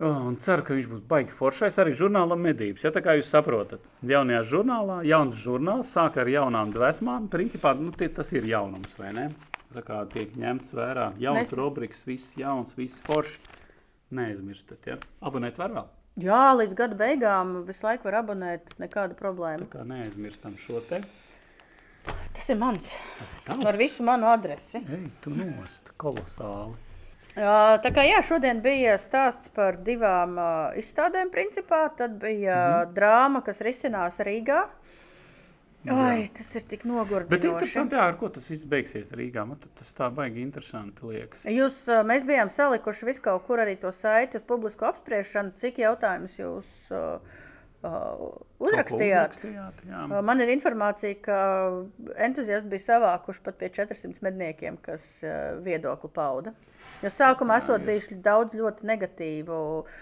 Un ceru, ka viņš būs baigi foršais arī žurnāla medības. Ja, tā kā jūs saprotat, jaunajā žurnālā, jauns žurnāls sāk ar jaunām dvēsmām. Principā nu, tie, tas ir jaunums, vai ne? Tā kā tiek ņemts vērā jauns Mēs- rubriks, viss jauns, viss forši. Neaizmirstat, ja? Abonēt var vēl. Jā, līdz gada beigām visu laiku var abonēt. Nekāda problēma. Tā kā neaizmirstam šo te. Tas ir mans. Tas ir tavs. Ar visu manu adresi. Ej, tu nost, kolosāli. Tā kā jā, šodien bija stāsts par divām uh, izstādēm, principā. Tad bija mm -hmm. drāma, kas risinās Rīgā. Ai, tas ir tik Bet nogurdinoši. interesanti, jā, ar ko tas viss beigsies Rīgā. Man tas tā baigi interesanti liekas. Jūs, mēs bijām salikuši visu kaut kur arī to saiti uz publisku apspriešanu. Cik jautājumus jūs uh, uzrakstījāt? uzrakstījāt, jā. Man ir informācija, ka entuziasti bija savākuši pat pie 400 medniekiem, kas uh, viedokli pauda. Jo sākumā esot bijuši daudz ļoti negatīvu uh,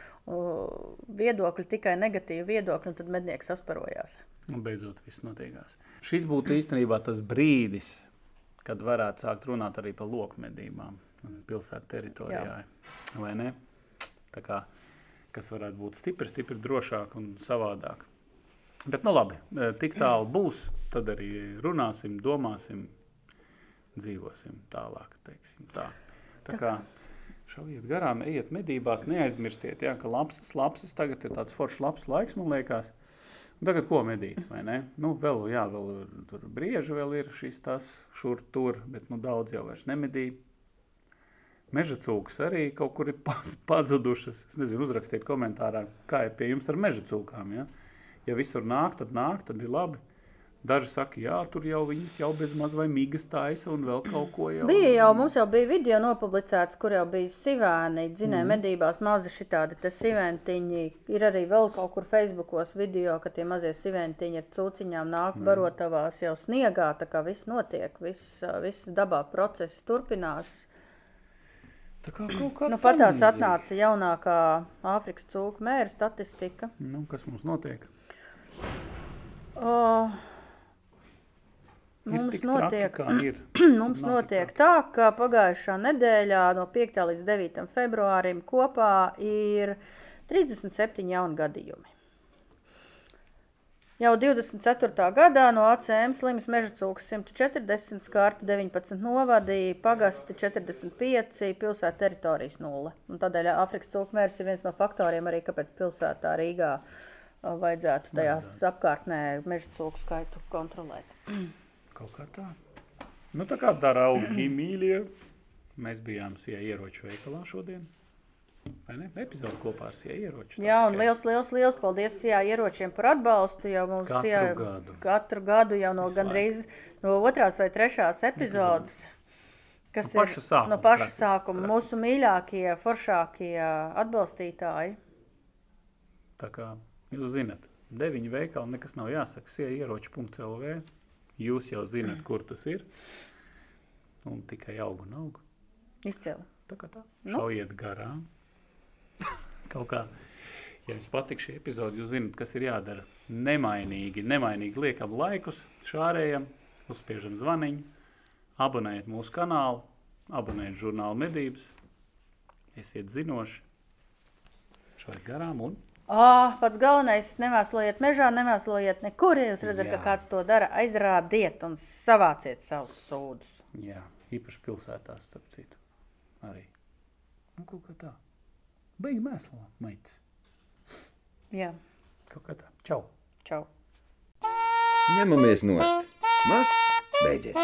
viedokļu, tikai negatīvu viedokļu, un tad mednieki sasparojās. Un beidzot viss notiekās. Šis būtu īstenībā tas brīdis, kad varētu sākt runāt arī par lokmedībām pilsētu teritorijā. Jā. Vai ne? Tā kā, kas varētu būt stipri, stipri drošāk un savādāk. Bet, nu labi, eh, tik tālu būs, tad arī runāsim, domāsim, dzīvosim tālāk. teiksim Tā. Tā kā šaujiet garām, ejiet medībās, neaizmirstiet, jā, ka lapsas, lapsas tagad ir tāds foršs labs laiks, man liekas. Un Tagad ko medīt, vai ne? Nu, vēl, jā, vēl ir, tur brieži vēl ir šis tas, šur tur, bet nu daudz jau vairs nemedī. Meža cūkas arī kaut kur ir pa- pazudušas. Es nezinu, uzrakstiet komentārā, kā ir pie jums ar meža cūkām, ja? Ja visur nāk, tad nāk, tad ir labi. Daži saka, jā, tur jau viņas jau bez maz vai migas taisa un vēl kaut ko jau. Bija jau, mums jau bija video nopublicēts, kur jau bija sivēni, dzinēja mm. medībās mazi šitādi te siventiņi. Ir arī vēl kaut kur Facebookos video, ka tie mazie siventiņi ar cūciņām nāk mm. barotavās jau sniegā, tā kā viss notiek, viss, viss dabā process turpinās. Tā kā kaut kā Nu, pat tās atnāca jaunākā Āfrikas cūku mēra statistika. Nu, kas mums notiek? Ir mums notiek, Traki, mums Nav notiek tā, ka pagājušā nedēļā no 5. līdz 9. februārim kopā ir 37 jauni gadījumi. Jau 24. gadā no ACM slims meža cūks 140, skārta 19 novadīja, pagasti 45, pilsēta teritorijas 0. Un tādēļ Āfrikas cūku mērs ir viens no faktoriem arī, kāpēc pilsētā Rīgā uh, vajadzētu tajās apkārtnē meža cūku skaitu kontrolēt. Kaut kā tā. Nu, tā kā draugi mīļie. Mēs bijām Sija ieroču veikalā šodien. Epizode kopā ar Sija ieroču. Jā, un liels, liels, liels paldies Jā, ieročiem par atbalstu. Jau mums Katru jā, gadu. katru gadu jau no Visu gandrīz no otrās vai trešās epizodes. Kas No paša ir sākuma no paša praktiski, sākuma praktiski. mūsu mīļākie, foršākie atbalstītāji. Tā kā jūs zinat, deviņi veikali, nekas nav jāsaka. Sija ieroču.lv. Jūs jau zinat, kur tas ir. Un tikai aug un aug. Izcēli. Tā kā tā. Nu. Šaujiet garām. Kaut kā. Ja jums patīk šī epizode, jūs zināt, kas ir jādara. Nemainīgi, nemainīgi liekam laikus, šārējam, uzspiežam zvaniņu, abonējiet mūsu kanālu, abonējiet žurnālu medības, esiet zinoši. Šaujiet garām un O, pats galvenais, nemēslojiet mežā, nemēslojiet nekur. Ja jūs redzat, Jā. ka kāds to dara, aizrādiet un savāciet savus sūdus. jā, īpaši pilsētās, starp citu, arī. Nu, kaut kā tā. Beigi mēslā, meitas. Jā, Kaut kā tā. Čau! čau. Ņemamies nost. Masts beidzies.